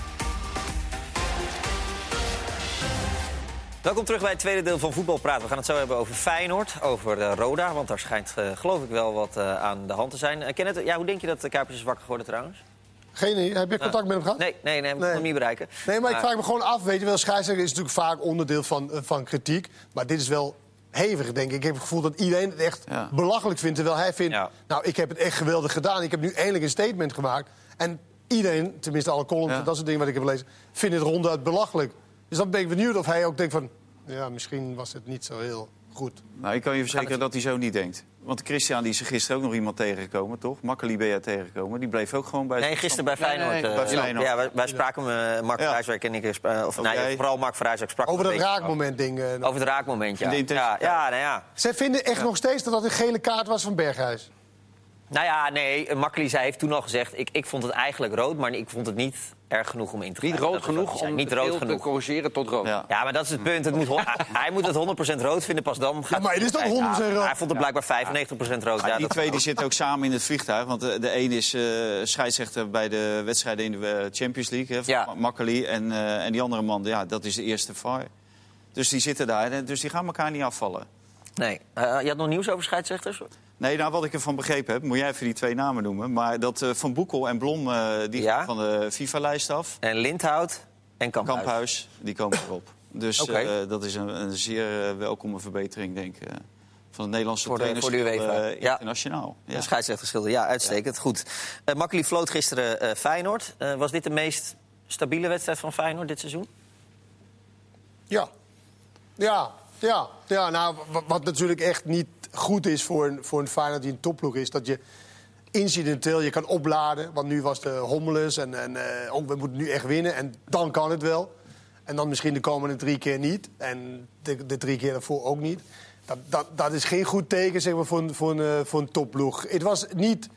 B: Welkom terug bij het tweede deel van Voetbal Praten. We gaan het zo hebben over Feyenoord, over eh, Roda. Want daar schijnt eh, geloof ik wel wat eh, aan de hand te zijn. Uh, Kenneth, ja, hoe denk je dat de Kuipers is wakker geworden trouwens?
C: Geen idee. Heb je contact met hem gehad?
B: Nee, nee, nee, ik kon
C: Nee.
B: hem niet bereiken.
C: Nee, maar ik vraag me gewoon af. Weet je wel, scheidsrechter is natuurlijk vaak onderdeel van, van kritiek. Maar dit is wel hevig, denk ik. Ik heb het gevoel dat iedereen het echt
A: Ja.
C: belachelijk vindt. Terwijl hij vindt,
B: Ja.
C: nou, ik heb het echt geweldig gedaan. Ik heb nu eindelijk een statement gemaakt. En iedereen, tenminste alle columns
A: Ja.
C: en dat soort dingen wat ik heb gelezen... vindt het ronduit belachelijk. Dus dan ben ik benieuwd of hij ook denkt van... ja, misschien was het niet zo heel goed.
A: Nou, ik kan je verzekeren dat hij zo niet denkt. Want Christian die is er gisteren ook nog iemand tegengekomen, toch? Makkeli ben jij tegengekomen. Die bleef ook gewoon bij...
B: Nee, gisteren bij
A: Nee, nee,
B: Feyenoord.
A: nee,
B: eh,
A: bij Feyenoord.
B: Ja, wij, wij spraken, eh, Mark
A: Ja.
B: Vrijswijk en ik, eh, of
A: Ook
B: nee, vooral Mark Vrijswijk sprak
C: Over dat raakmoment ding.
B: Over het raakmoment, ja. Ja, ja, nou ja.
C: Zij vinden echt nog steeds dat dat een gele kaart was van Berghuis.
B: Nou ja, nee, Makkeli zei heeft toen al gezegd... Ik, ik vond het eigenlijk rood, maar ik vond het niet erg genoeg om in te
D: Niet
B: grijpen.
D: rood genoeg om
B: Niet rood
D: beeld te
B: genoeg.
D: corrigeren tot rood.
A: Ja.
B: Ja, maar dat is het punt. Het moet, hij moet het 100% rood vinden, pas dan gaat
C: maar het is toch 100% rood?
B: Hij vond het blijkbaar 95% rood.
A: Ja,
B: Ja,
A: die twee die zitten ook samen in het vliegtuig. Want de, de een is eh, scheidsrechter bij de wedstrijden in de eh, Champions League. Hè, van
B: Ja.
A: Makkeli. En, eh, en die andere man, ja, dat is de eerste VAR. Dus die zitten daar. en Dus die gaan elkaar niet afvallen.
B: Nee. Eh, je had nog nieuws over scheidsrechters?
A: Nee, nou, wat ik ervan begrepen heb, moet jij even die twee namen noemen. Maar dat eh, Van Boekel en Blom, eh, die
B: Ja.
A: gaan van de FIFA-lijst af.
B: En Lindhout en Kamphuis.
A: Kamphuis, die komen erop. Dus eh, dat is een, een zeer welkome verbetering, denk ik. eh, van het Nederlandse
B: Voor de- voor de UEFA.
A: eh,
B: Ja.
A: internationaal. Ja.
B: Scheidsrechterschilder, ja, uitstekend. Goed. Uh, Makkeli floot gisteren eh, Feyenoord. Eh, was dit de meest stabiele wedstrijd van Feyenoord dit seizoen?
C: Ja. Ja, ja. ja nou, wat, wat natuurlijk echt niet goed is voor een, voor een Feyenoord die een topploeg is... dat je incidenteel je kan opladen. Want nu was de hommeles en, en eh, oh, we moeten nu echt winnen. En dan kan het wel. En dan misschien de komende drie keer niet. En de, de drie keer daarvoor ook niet. Dat, dat, dat is geen goed teken zeg maar, voor, een, voor, een, eh, voor een topploeg. Het was niet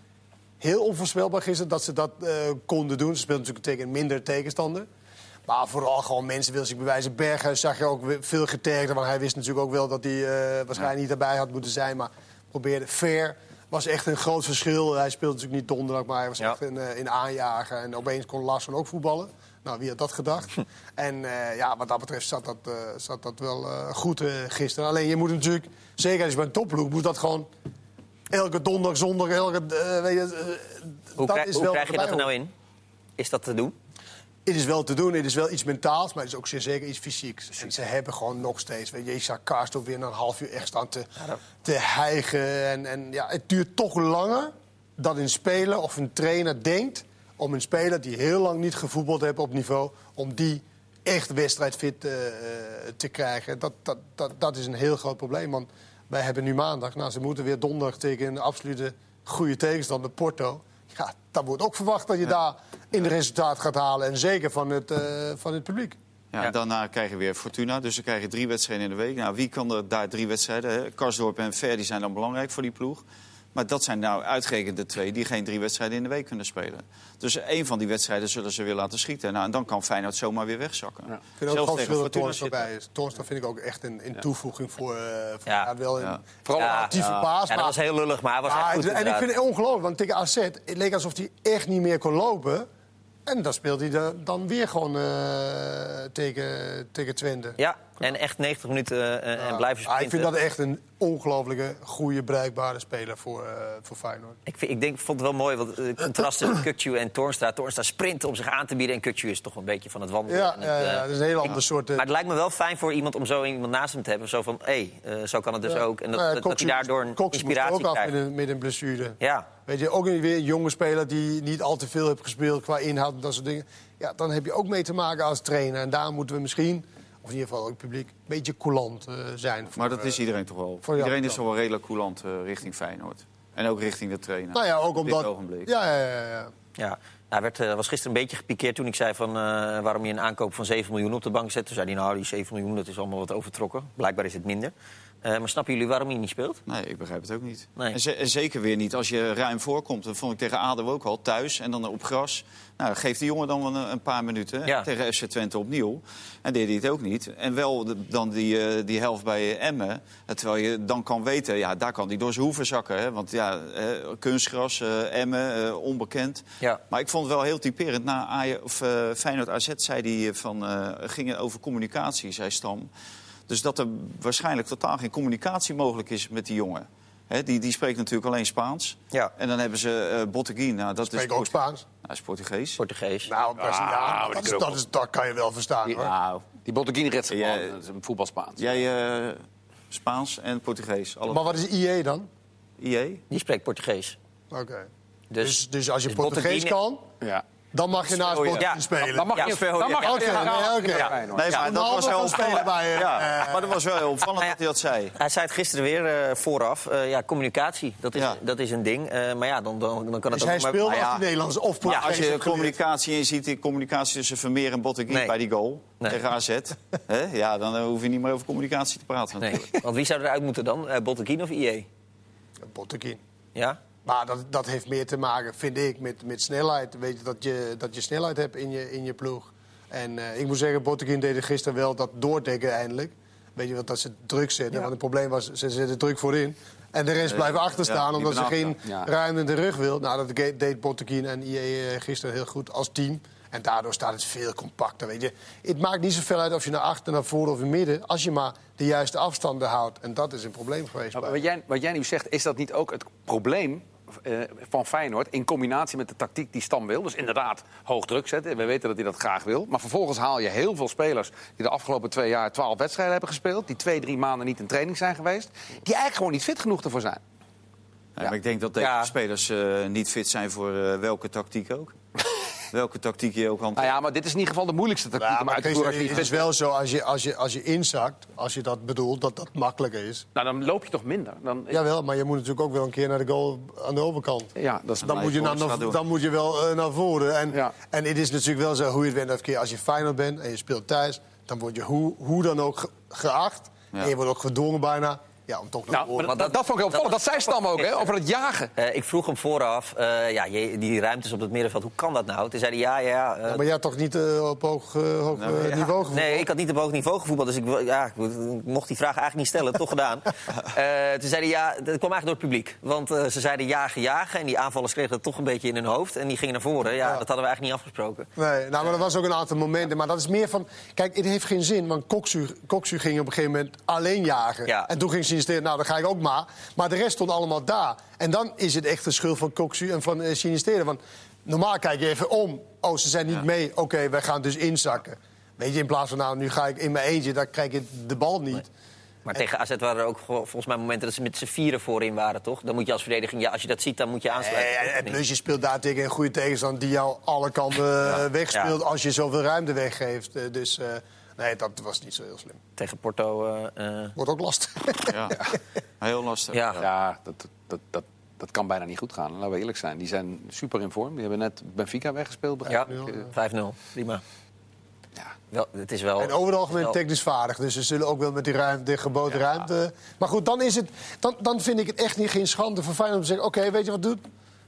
C: heel onvoorspelbaar gisteren dat ze dat eh, konden doen. Ze speelden natuurlijk tegen minder tegenstander. Maar vooral gewoon mensen wilden zich bewijzen. Berghuis zag je ook veel getergder. Want hij wist natuurlijk ook wel dat hij eh, waarschijnlijk niet erbij had moeten zijn. Maar probeerde fair. Was echt een groot verschil. Hij speelde natuurlijk niet donderdag, maar hij was
B: Ja.
C: echt een, eh, een aanjager. En opeens kon Larsson ook voetballen. Nou, wie had dat gedacht? en eh, ja, wat dat betreft zat dat, eh, zat dat wel eh, goed eh, gisteren. Alleen je moet natuurlijk, zeker als je bij een topploeg, moet dat gewoon elke donderdag, zondag, elke... eh, weet je, eh,
B: Hoe,
C: dat
B: krijg,
C: is
B: hoe
C: wel
B: krijg je dat er nou in? Is dat te doen?
C: Het is wel te doen, het is wel iets mentaals, maar het is ook zeker iets fysieks. En ze hebben gewoon nog steeds, weet je, je zag weer na een half uur echt staan te, te hijgen. En, en ja, het duurt toch langer dat een speler of een trainer denkt om een speler die heel lang niet gevoetbald heeft op niveau, om die echt wedstrijdfit eh, eh, te krijgen. Dat, dat, dat, dat is een heel groot probleem, want wij hebben nu maandag. Nou, ze moeten weer donderdag tegen een absolute goede tegenstander, Porto. Ja, dan wordt ook verwacht dat je daar in de resultaat gaat halen. En zeker van het, eh, van het publiek.
A: Ja. Daarna krijgen we weer Fortuna. Dus dan krijg je drie wedstrijden in de week. Nou, wie kan er daar drie wedstrijden? Hè? Karsdorp en Ver die zijn dan belangrijk voor die ploeg. Maar dat zijn nou uitgerekend de twee die geen drie wedstrijden in de week kunnen spelen. Dus één van die wedstrijden zullen ze weer laten schieten. Nou, en dan kan Feyenoord zomaar weer wegzakken.
C: Ik vind ook
A: Zelfs
C: gewoon
A: tegen
C: veel dat
A: Fortuna
C: Toornstra
A: zitten.
C: bij is. Toornstra vind ik ook echt een, een toevoeging voor, eh voor
B: Ja.
C: ja, wel een,
A: Ja.
C: vooral een
B: Ja.
C: actieve
A: Ja.
C: paas.
B: Ja, dat was heel lullig, maar hij was echt goed
C: en ik vind het ongelooflijk, want tegen AZ het leek alsof hij echt niet meer kon lopen. En dan speelt hij da- dan weer gewoon eh, tegen, tegen Twente.
B: Ja, en echt 90 minuten eh, en blijven
C: Ah,
B: sprinten.
C: ik vind dat echt een ongelooflijke, goede, bruikbare speler voor, eh, voor Feyenoord.
B: Ik, vind, ik denk, vond het wel mooi, want het contrast tussen Kukcu en Toornstra. Toornstra sprint om zich aan te bieden en Kukcu is toch een beetje van het wandelen.
C: Ja,
B: en het,
C: ja, ja,
B: eh,
C: dat is een heel ander soort... eh,
B: Maar het lijkt me wel fijn voor iemand om zo iemand naast hem te hebben. Zo van, hé, hey, zo kan het dus
C: ja.
B: ook. En dat,
C: Nou
B: dat, hij daardoor een inspiratie
C: ook af
B: krijgt.
C: met een, met een blessure.
B: Ja,
C: Weet je, ook weer een jonge speler die niet al te veel heeft gespeeld qua inhoud en dat soort dingen. Ja, dan heb je ook mee te maken als trainer. En daar moeten we misschien, of in ieder geval ook het publiek, een beetje coulant eh, zijn. voor,
A: Maar dat
C: eh,
A: is iedereen toch wel.
C: voor
A: Iedereen is toch wel redelijk coulant eh, richting Feyenoord. En ook richting de trainer.
C: Nou ja, ook
A: Op dit
C: omdat...
A: ogenblik.
C: Ja, ja, ja, ja.
B: ja. Hij werd, eh, was gisteren een beetje gepikeerd toen ik zei van, eh, waarom je een aankoop van 7 miljoen op de bank zet. Toen zei hij, nou, die 7 miljoen dat is allemaal wat overtrokken. Blijkbaar is het minder. Eh, maar snappen jullie waarom hij niet speelt?
A: Nee, ik begrijp het ook niet.
B: Nee.
A: En, ze- en zeker weer niet als je ruim voorkomt. Dat vond ik tegen ADO ook al, thuis en dan op gras. Nou, geeft die jongen dan wel een, een paar minuten.
B: Ja.
A: Tegen FC Twente opnieuw. En deed hij het ook niet. En wel de- dan die, eh, die helft bij Emmen. Eh, Terwijl je dan kan weten, ja, daar kan hij door zijn hoeven zakken. Hè? Want ja, kunstgras, eh, Emmen, onbekend.
B: Ja.
A: Maar ik vond het wel heel typerend. Na Aje, of, Feyenoord AZ zei hij van, ging het over communicatie, zei Stam. Dus dat er waarschijnlijk totaal geen communicatie mogelijk is met die jongen. Hè, die, die spreekt natuurlijk alleen Spaans.
B: Ja.
A: En dan hebben ze eh Botteguin. Nou, dat
C: Spreek
A: is
C: ook Spaans.
A: Hij is Portugees.
B: Portugees.
C: Nou,
D: die
C: dat, is, dat, is, dat kan je wel verstaan, hoor.
A: Nou,
D: Die Botteguin redt
A: Ja,
D: gewoon. Dat is een voetbalspaans.
A: jij eh, Spaans en Portugees. Alle
C: Maar wat is IE dan?
A: IE?
B: Die spreekt Portugees.
C: Oké.
B: Dus,
C: Dus, dus als je
B: dus
C: Portugees
B: Botteguin-
C: kan,
D: Ja.
C: Dan mag je naast
A: Oh, ja.
C: Spelen.
D: Dan mag je,
B: Sverhoek,
D: dan mag je
C: Oké, nee.
D: Ja.
A: Maar dat was
C: spelen
A: opvallend.
C: bij, eh,
A: ja, maar dat was wel opvallend dat hij dat zei.
B: Hij zei het gisteren weer eh, vooraf. Eh, ja, communicatie, dat is,
A: Ja.
B: dat is een ding. Eh, maar ja, dan, dan, dan kan het
C: Dus
B: ook...
C: hij
B: maar-
C: speelde
A: maar
C: als Nederlands of
A: Ja, als je communicatie je ziet die communicatie tussen Vermeer en
B: Nee.
A: bij die goal
B: Nee.
A: tegen AZ, hè, ja, dan hoef je niet meer over communicatie te praten.
B: Nee,
A: natuurlijk.
B: want wie zou eruit moeten dan? Uh, of IE?
C: Botteguin.
B: Ja?
C: Maar dat, dat heeft meer te maken, vind ik, met, met snelheid. Weet je, dat, je, dat je snelheid hebt in je, in je ploeg. En eh, ik moet zeggen, Botteguin deed gisteren wel dat doordekken eindelijk. Weet je, wat dat ze druk zetten. Want het probleem was, ze zetten druk voorin. En de rest
A: Eh,
C: blijven achter
A: ja,
C: staan,
A: die
C: omdat ze geen.
D: Ja.
C: ruimte in de rug wil. Nou, dat deed Botteguin en IE eh, gisteren heel goed als team. En daardoor staat het veel compacter. Weet je. Het maakt niet zoveel uit of je naar achter, naar voren of in midden... als je maar de juiste afstanden houdt. En dat is een probleem geweest.
D: Maar
C: bij
D: wat, jij, wat jij nu zegt, is dat niet ook het probleem van Feyenoord... in combinatie met de tactiek die Stam wil? Dus inderdaad hoog druk zetten. We weten dat hij dat graag wil. Maar vervolgens haal je heel veel spelers... die de afgelopen twee jaar twaalf wedstrijden hebben gespeeld... die twee, drie maanden niet in training zijn geweest... die eigenlijk gewoon niet fit genoeg ervoor zijn.
A: Maar ik denk dat deze
B: Ja.
A: spelers eh, niet fit zijn voor eh, welke tactiek ook. Welke tactiek je ook
D: Nou
A: hanteert.
D: ja, maar dit is in ieder geval de moeilijkste tactiek
C: Ja,
D: om
C: maar het is wel zo, als je, als, je, als je inzakt, als je dat bedoelt, dat dat makkelijker is.
D: Nou, dan loop je toch minder. Dan,
C: Jawel, maar je moet natuurlijk ook wel een keer naar de goal aan de overkant.
D: ja, dat is
C: Dan moet je, naar, dan moet je wel eh, naar voren. En,
D: Ja.
C: en het is natuurlijk wel zo, hoe je het bent keer, als je Feyenoord bent en je speelt thuis... dan word je hoe, hoe dan ook ge- geacht.
A: Ja.
C: En je wordt ook gedwongen bijna ja, om toch
D: Nou, maar dat, dat vond ik heel opvallend. Dat zei Stam ook, hè, over het jagen.
B: Eh, ik vroeg hem vooraf, eh, ja, die ruimtes op het middenveld, hoe kan dat nou? Toen zei hij, ja, ja... eh,
C: Ja, maar jij hebt toch niet op hoog, hoog
A: Nou, ja.
C: niveau?
B: Nee, ik had niet op hoog niveau gevoetbald, dus ik, ja, ik mocht die vraag eigenlijk niet stellen, toch gedaan. Eh, toen zei hij, ja, dat kwam eigenlijk door het publiek. Want eh, ze zeiden jagen, jagen, en die aanvallers kregen dat toch een beetje in hun hoofd. En die gingen naar voren, ja, dat hadden we eigenlijk niet afgesproken.
C: Nee, nou, maar er was ook een aantal momenten. Maar dat is meer van... Kijk, het heeft geen zin, want Koksu, Koksu ging op een gegeven moment alleen jagen.
B: Ja.
C: En toen ging Nou, dan ga ik ook maar. Maar de rest stond allemaal daar. En dan is het echt de schuld van Coxu en van uh, Sinisteren. Want normaal kijk je even om. Oh, ze zijn niet mee. Oké, wij gaan dus inzakken. Weet je, in plaats van nou, nu ga ik in mijn eentje, dan krijg ik de bal niet.
B: Maar tegen AZ waren er ook volgens mij momenten dat ze met z'n vieren voorin waren, toch? Dan moet je als verdediging, ja, als je dat ziet, dan moet je aansluiten.
C: Eh, en plus, je speelt daar tegen een goede tegenstander die jou alle kanten ja. wegspeelt als je zoveel ruimte weggeeft. Dus uh, nee, dat was niet zo heel slim.
B: Tegen Porto.
C: Wordt ook lastig.
A: Ja, heel lastig.
D: Ja, ja dat, dat, dat, dat kan bijna niet goed gaan. Laten we eerlijk zijn. Die zijn super in vorm. Die hebben net Benfica weggespeeld.
B: Ja, 5-0. Prima. Ja. Wel, het is wel,
C: en over het algemeen
B: wel...
C: technisch vaardig. Dus ze zullen ook wel met die ruimte, de geboden ja. ruimte. Maar goed, dan, is het, dan, dan vind ik het echt niet geen schande voor Feyenoord om te zeggen... oké, weet je wat doet?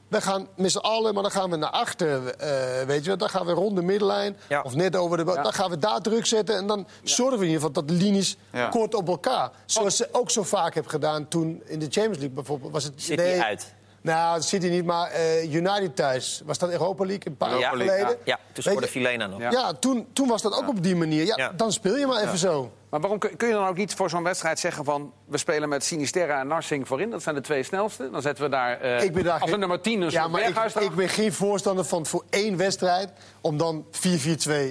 C: We gaan met z'n allen, maar dan gaan we naar achter. Uh, weet je, dan gaan we rond de middenlijn. Ja. Of net over de... Ja. Dan gaan we daar druk zetten. En dan zorgen we in ieder geval dat de linies kort op elkaar. Zoals ze ook zo vaak hebben gedaan toen in de Champions League bijvoorbeeld. Was het,
B: Zit nee, uit?
C: Nou, dat zit hij niet, maar uh, United thuis. Was dat Europa League een paar jaar geleden?
B: Ja, ja toen scoorde Filena nog.
C: Ja, ja toen, toen was dat ook op die manier. Ja, Dan speel je maar even zo.
D: Maar waarom kun je dan ook niet voor zo'n wedstrijd zeggen van... we spelen met Sinisterra en Narsing voorin, dat zijn de twee snelste. Dan zetten we daar, uh,
C: ik ben daar
D: als
C: geen...
D: een nummer 10 een
C: ja, maar ik, ik, ben geen voorstander van voor één wedstrijd... om dan 4-4-2,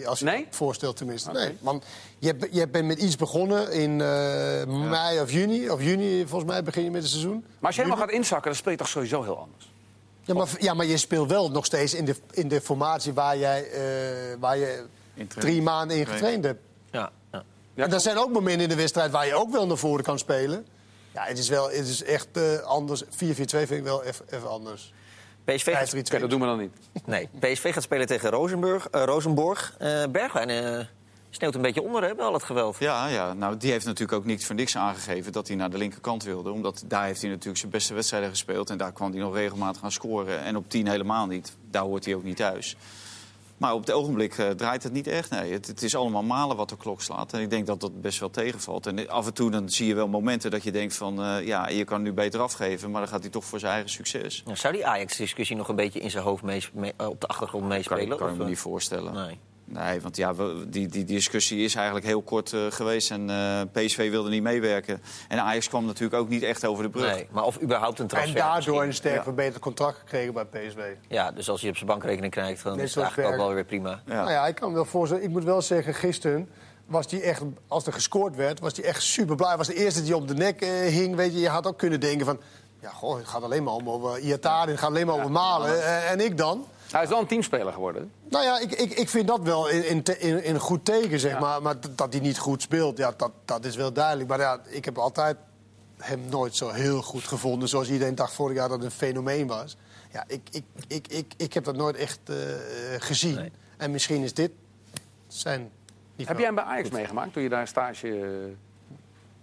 C: als je
D: nee?
C: het voorstelt tenminste. Okay. Nee, want je, je bent met iets begonnen in uh, mei of juni. Of juni, volgens mij, begin je met het seizoen.
D: Maar als je helemaal gaat inzakken, dan speel je toch sowieso heel anders?
C: Ja maar, ja, maar je speelt wel nog steeds in de, in de formatie waar, jij, uh, waar je drie maanden in getraind hebt.
B: Ja.
C: En er zijn ook momenten in de wedstrijd waar je ook wel naar voren kan spelen. Ja, het is, wel, het is echt uh, anders. 4-4-2 vind ik wel even, even anders.
B: PSV gaat...
D: Okay, dat doen we dan niet.
B: Nee, PSV gaat spelen tegen Rosenburg, uh, Rosenborg. Uh, Bergwijn sneeuwt een beetje onder, hè, bij al het geweld.
A: Ja, ja, nou, die heeft natuurlijk ook niet voor niks aangegeven dat hij naar de linkerkant wilde. Omdat daar heeft hij natuurlijk zijn beste wedstrijden gespeeld. En daar kwam hij nog regelmatig aan scoren. En op 10 helemaal niet. Daar hoort hij ook niet thuis. Maar op het ogenblik uh, draait het niet echt. Nee, het, het, is allemaal malen wat de klok slaat. En ik denk dat dat best wel tegenvalt. En af en toe dan zie je wel momenten dat je denkt van... Uh, ja, je kan nu beter afgeven, maar dan gaat hij toch voor zijn eigen succes.
B: Nou, zou die Ajax-discussie nog een beetje in zijn hoofd mee, mee, op de achtergrond meespelen?
A: Kan, kan ik me niet voorstellen.
B: Nee.
A: Nee, want ja, we, die, die discussie is eigenlijk heel kort uh, geweest. En uh, PSV wilde niet meewerken. En Ajax kwam natuurlijk ook niet echt over de brug.
B: Nee, maar of überhaupt een transfer.
C: En daardoor een sterk ja. verbeterd contract gekregen bij PSV.
B: Ja, dus als je op zijn bankrekening krijgt, dan is het eigenlijk ook wel weer prima.
C: Ja. Nou ja, ik kan me wel voorstellen. Ik moet wel zeggen, gisteren was die echt, als er gescoord werd, was hij echt super blij. was de eerste die op de nek uh, hing. Weet je, je had ook kunnen denken van... Ja, goh, het gaat alleen maar om over Iataren, het gaat alleen maar over Malen. en ik dan?
D: Hij is wel een teamspeler geworden.
C: Nou ja, ik, ik, ik vind dat wel in, in, in, goed teken, zeg ja. maar. Maar dat hij niet goed speelt, ja, dat, dat is wel duidelijk. Maar ja, ik heb altijd hem nooit zo heel goed gevonden. Zoals iedereen dacht vorig jaar dat het een fenomeen was. Ja, ik, ik, ik, ik, ik heb dat nooit echt uh, gezien. Nee. En misschien is dit zijn...
D: Heb jij hem bij Ajax meegemaakt toen je daar stage...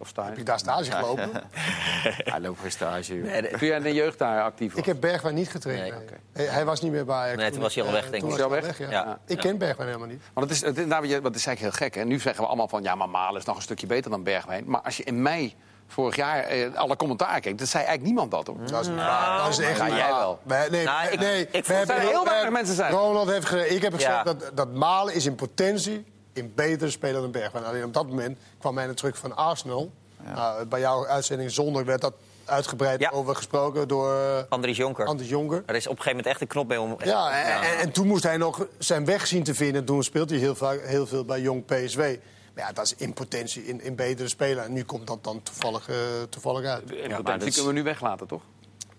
D: Of stage?
C: Heb je daar stage gelopen?
A: Hij loopt geen stage.
D: Nee. Toen jij in de jeugd daar actief was?
C: Ik heb Bergwijn niet getraind. Nee, okay. hij, hij, was niet meer bij.
B: Nee, toen was hij al weg, denk ik.
C: Toen was hij al weg, ja. ja. Ik ken Bergwijn helemaal niet.
D: Want het is, het, nou, dat is eigenlijk heel gek. Hè? Nu zeggen we allemaal van, ja, maar Malen is nog een stukje beter dan Bergwijn. Maar als je in mei vorig jaar eh, alle commentaar keek, dat zei eigenlijk niemand dat, hoor.
C: Dat is, nou, dat is echt
D: jij wel.
C: Nee, nee,
B: nou, ik,
C: nee.
B: Ik,
C: we
D: hebben heel weinig mensen zijn.
C: Ronald heeft gezegd, ik heb gezegd ja. dat, dat Malen is in potentie in betere speler dan Bergwijn. Alleen op dat moment kwam hij terug van Arsenal. Ja. Nou, bij jouw uitzending zondag werd dat uitgebreid ja. over gesproken door
B: Andries Jonker.
C: Andries Jonker.
B: Er is op een gegeven moment echt een knop bij om.
C: Ja, en, ja. En, en, toen moest hij nog zijn weg zien te vinden. Toen speelt hij heel, vaak, heel veel bij Jong PSW. Maar ja, dat is in potentie in, in betere speler. En nu komt dat dan toevallig, uh, toevallig uit.
D: In ja, potentie is... kunnen we nu weglaten, toch?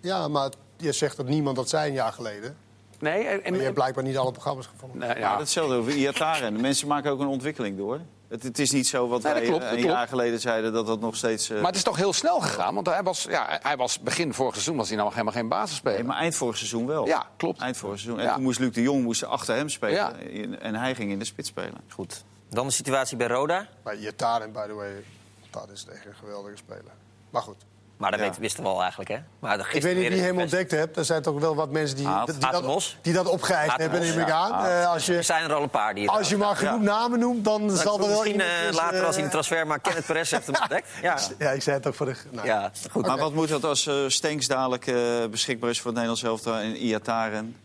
C: Ja, maar je zegt dat niemand dat zei een jaar geleden.
D: Nee, en,
C: en je hebt blijkbaar niet alle programma's gevonden.
A: Nee, ja. Hetzelfde over Iataren. De mensen maken ook een ontwikkeling door. Het, het, is niet zo wat
D: nee,
A: wij
D: klopt,
A: een
D: klopt.
A: jaar geleden zeiden dat dat nog steeds... Uh...
D: Maar het is toch heel snel gegaan? Want hij was, ja, hij was begin vorig seizoen was hij nou helemaal geen basisspeler.
A: Nee, maar eind vorig seizoen wel.
D: Ja, klopt.
A: Eind vorig seizoen. En ja. toen moest Luc de Jong moest achter hem spelen. Ja. En hij ging in de spits spelen.
B: Goed. Dan de situatie bij Roda.
C: Bij Iataren, by the way, dat is echt een geweldige speler. Maar goed.
B: Maar dat ja. wisten we al eigenlijk, hè? Maar
C: ik weet niet wie hem ontdekt hebt. Er zijn toch wel wat mensen die,
B: Haat.
C: die, dat, die dat opgeëist hebben, neem ik aan.
B: Uh, als je, er zijn er al een paar die
C: Als je maar genoeg ja. namen noemt, dan zal er wel
B: Misschien uh, later
C: uh,
B: als hij een transfer maakt, Kenneth Perez heeft hem ontdekt. Ja.
C: ja, ik zei het ook voor de... Nou.
B: Ja, goed.
A: Maar wat moet dat als uh, Stenks dadelijk uh, beschikbaar is voor het Nederlands elftal en Iataren?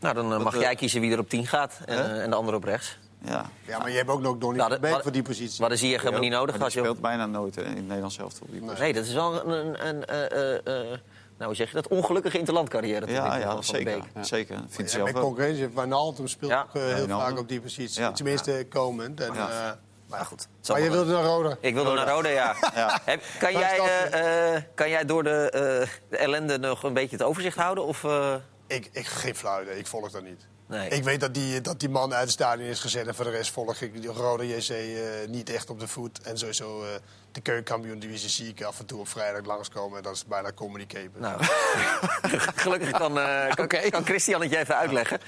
B: Nou, dan mag jij kiezen wie er op 10 gaat en, en de andere op rechts.
A: Ja.
C: Ja, maar je hebt ook nog Donny
B: Nou,
C: van
B: dat-
C: Beek voor die positie.
B: Wat is hier helemaal niet nodig
A: Maar die
B: joh.
A: speelt bijna nooit hè, in het Nederlands zelf op die.
B: Nee, dat is wel een, een, een eh, eh, eh, nou, hoe zeg je dat? Ongelukkige interlandcarrière.
A: Ja, ja,
B: van Van
A: zeker.
B: Beek.
A: zeker. Vind
C: Ja,
A: ik zelf
C: met
A: ook.
C: concurrentie. Wijnaldum speelt
B: Ja.
C: ook eh, heel
A: Wijnaldum.
C: vaak op die positie.
A: Ja.
C: Tenminste, komend. En,
A: Ja.
C: eh, maar
B: goed.
C: goed.
B: Zal
C: Maar je wilde naar Roda.
B: Ik wilde naar Rode, ja.
A: Ja.
B: Heb- kan, jij,
C: dat,
B: eh, eh, kan jij door de, eh, de ellende nog een beetje het overzicht houden? Of, eh,
C: Ik, ik geen flauw idee. Ik volg dat niet.
B: Nee.
C: Ik weet dat die, dat die man uit het stadion is gezet. En voor de rest volg ik de Rode JC eh, niet echt op de voet. En sowieso eh, de keukenkampioen-divisie zie ik af en toe op vrijdag langskomen. En dat is bijna communicaten.
B: Nou, gelukkig kan, eh, kan,
D: Oké.
B: kan Christian het je even uitleggen.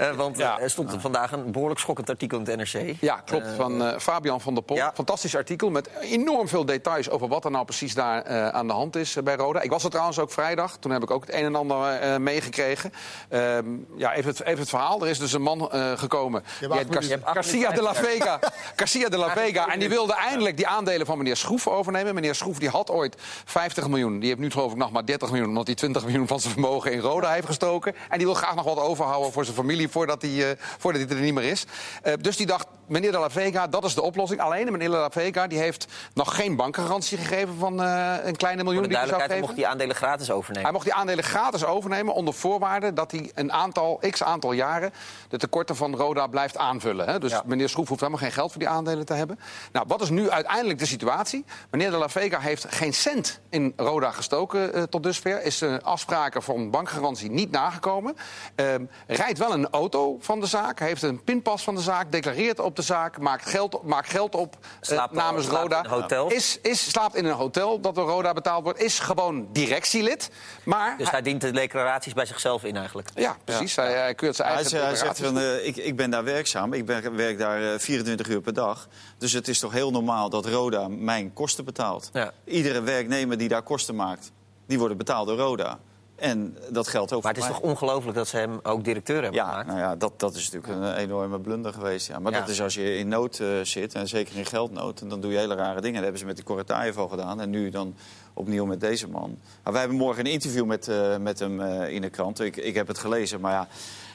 B: Eh, want eh,
D: Ja.
B: er stond vandaag een behoorlijk schokkend artikel in het NRC.
D: Ja, klopt. Van eh, Fabian van der Pol.
B: ja.
D: Fantastisch artikel met enorm veel details over wat er nou precies daar eh, aan de hand is bij Roda. Ik was er trouwens ook vrijdag. Toen heb ik ook het een en ander eh, meegekregen. Ehm, ja, even het, even het verhaal. Er is dus een man eh, gekomen.
B: Je hebt acht
D: Garcia de la. Vega. Garcia de la Vega. En die wilde eindelijk die aandelen van meneer Schroef overnemen. Meneer Schroef die had ooit 50 miljoen. Die heeft nu geloof ik nog maar 30 miljoen. Omdat hij 20 miljoen van zijn vermogen in Roda heeft gestoken. En die wil graag nog wat overhouden voor zijn familie voordat hij, eh, voordat hij er niet meer is. Eh, dus die dacht, meneer de la Vega, dat is de oplossing. Alleen meneer de la Vega die heeft nog geen bankgarantie gegeven van eh, een kleine miljoen
B: Voor de
D: hij
B: duidelijkheid, hij mocht die aandelen gratis
D: Hij
B: overnemen.
D: mocht die aandelen gratis overnemen onder voorwaarde dat hij een aantal, x aantal jaren de tekorten van Roda blijft aanvullen. Hè? Dus
B: Ja.
D: meneer Schroef hoeft helemaal geen geld voor die aandelen te hebben. Nou, wat is nu uiteindelijk de situatie? Meneer de La Vega heeft geen cent in Roda gestoken tot dusver. Is de afspraken van bankgarantie niet nagekomen. Ehm, rijdt wel een auto van de zaak. Heeft een pinpas van de zaak. Declareert op de zaak. Maakt geld, op- maakt geld op eh,
B: Slaapt-
D: namens
B: slaapt
D: Roda.
B: in hotels.
D: Is, is, slaapt in een hotel dat door Roda betaald wordt. Is gewoon directielid. Maar
B: Dus hij dient de declaraties bij zichzelf in eigenlijk.
D: ja, precies. Hij, hij keurt zijn
A: Hij,
D: eigen
A: zegt- hij zegt van, eh, ik, ik ben daar werkzaam, ik ben, werk daar eh, 24 uur per dag. Dus het is toch heel normaal dat Roda mijn kosten betaalt.
B: Ja.
A: Iedere werknemer die daar kosten maakt, die worden betaald door Roda. En dat geldt ook
B: Maar het is
A: voor
B: toch ongelooflijk dat ze hem ook directeur hebben
A: Ja,
B: gemaakt?
A: nou ja, dat, dat is natuurlijk een enorme blunder geweest. Ja. Maar
B: Ja.
A: dat is als je in nood eh, zit, en zeker in geldnood... en dan doe je hele rare dingen. Dat hebben ze met die Korataev al gedaan. En nu dan opnieuw met deze man. Maar wij hebben morgen een interview met, eh, met hem eh, in de krant. Ik, ik heb het gelezen, maar ja...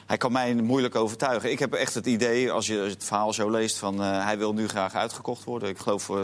A: Hij kan mij moeilijk overtuigen. Ik heb echt het idee, als je het verhaal zo leest, van eh, hij wil nu graag uitgekocht worden. Ik geloof voor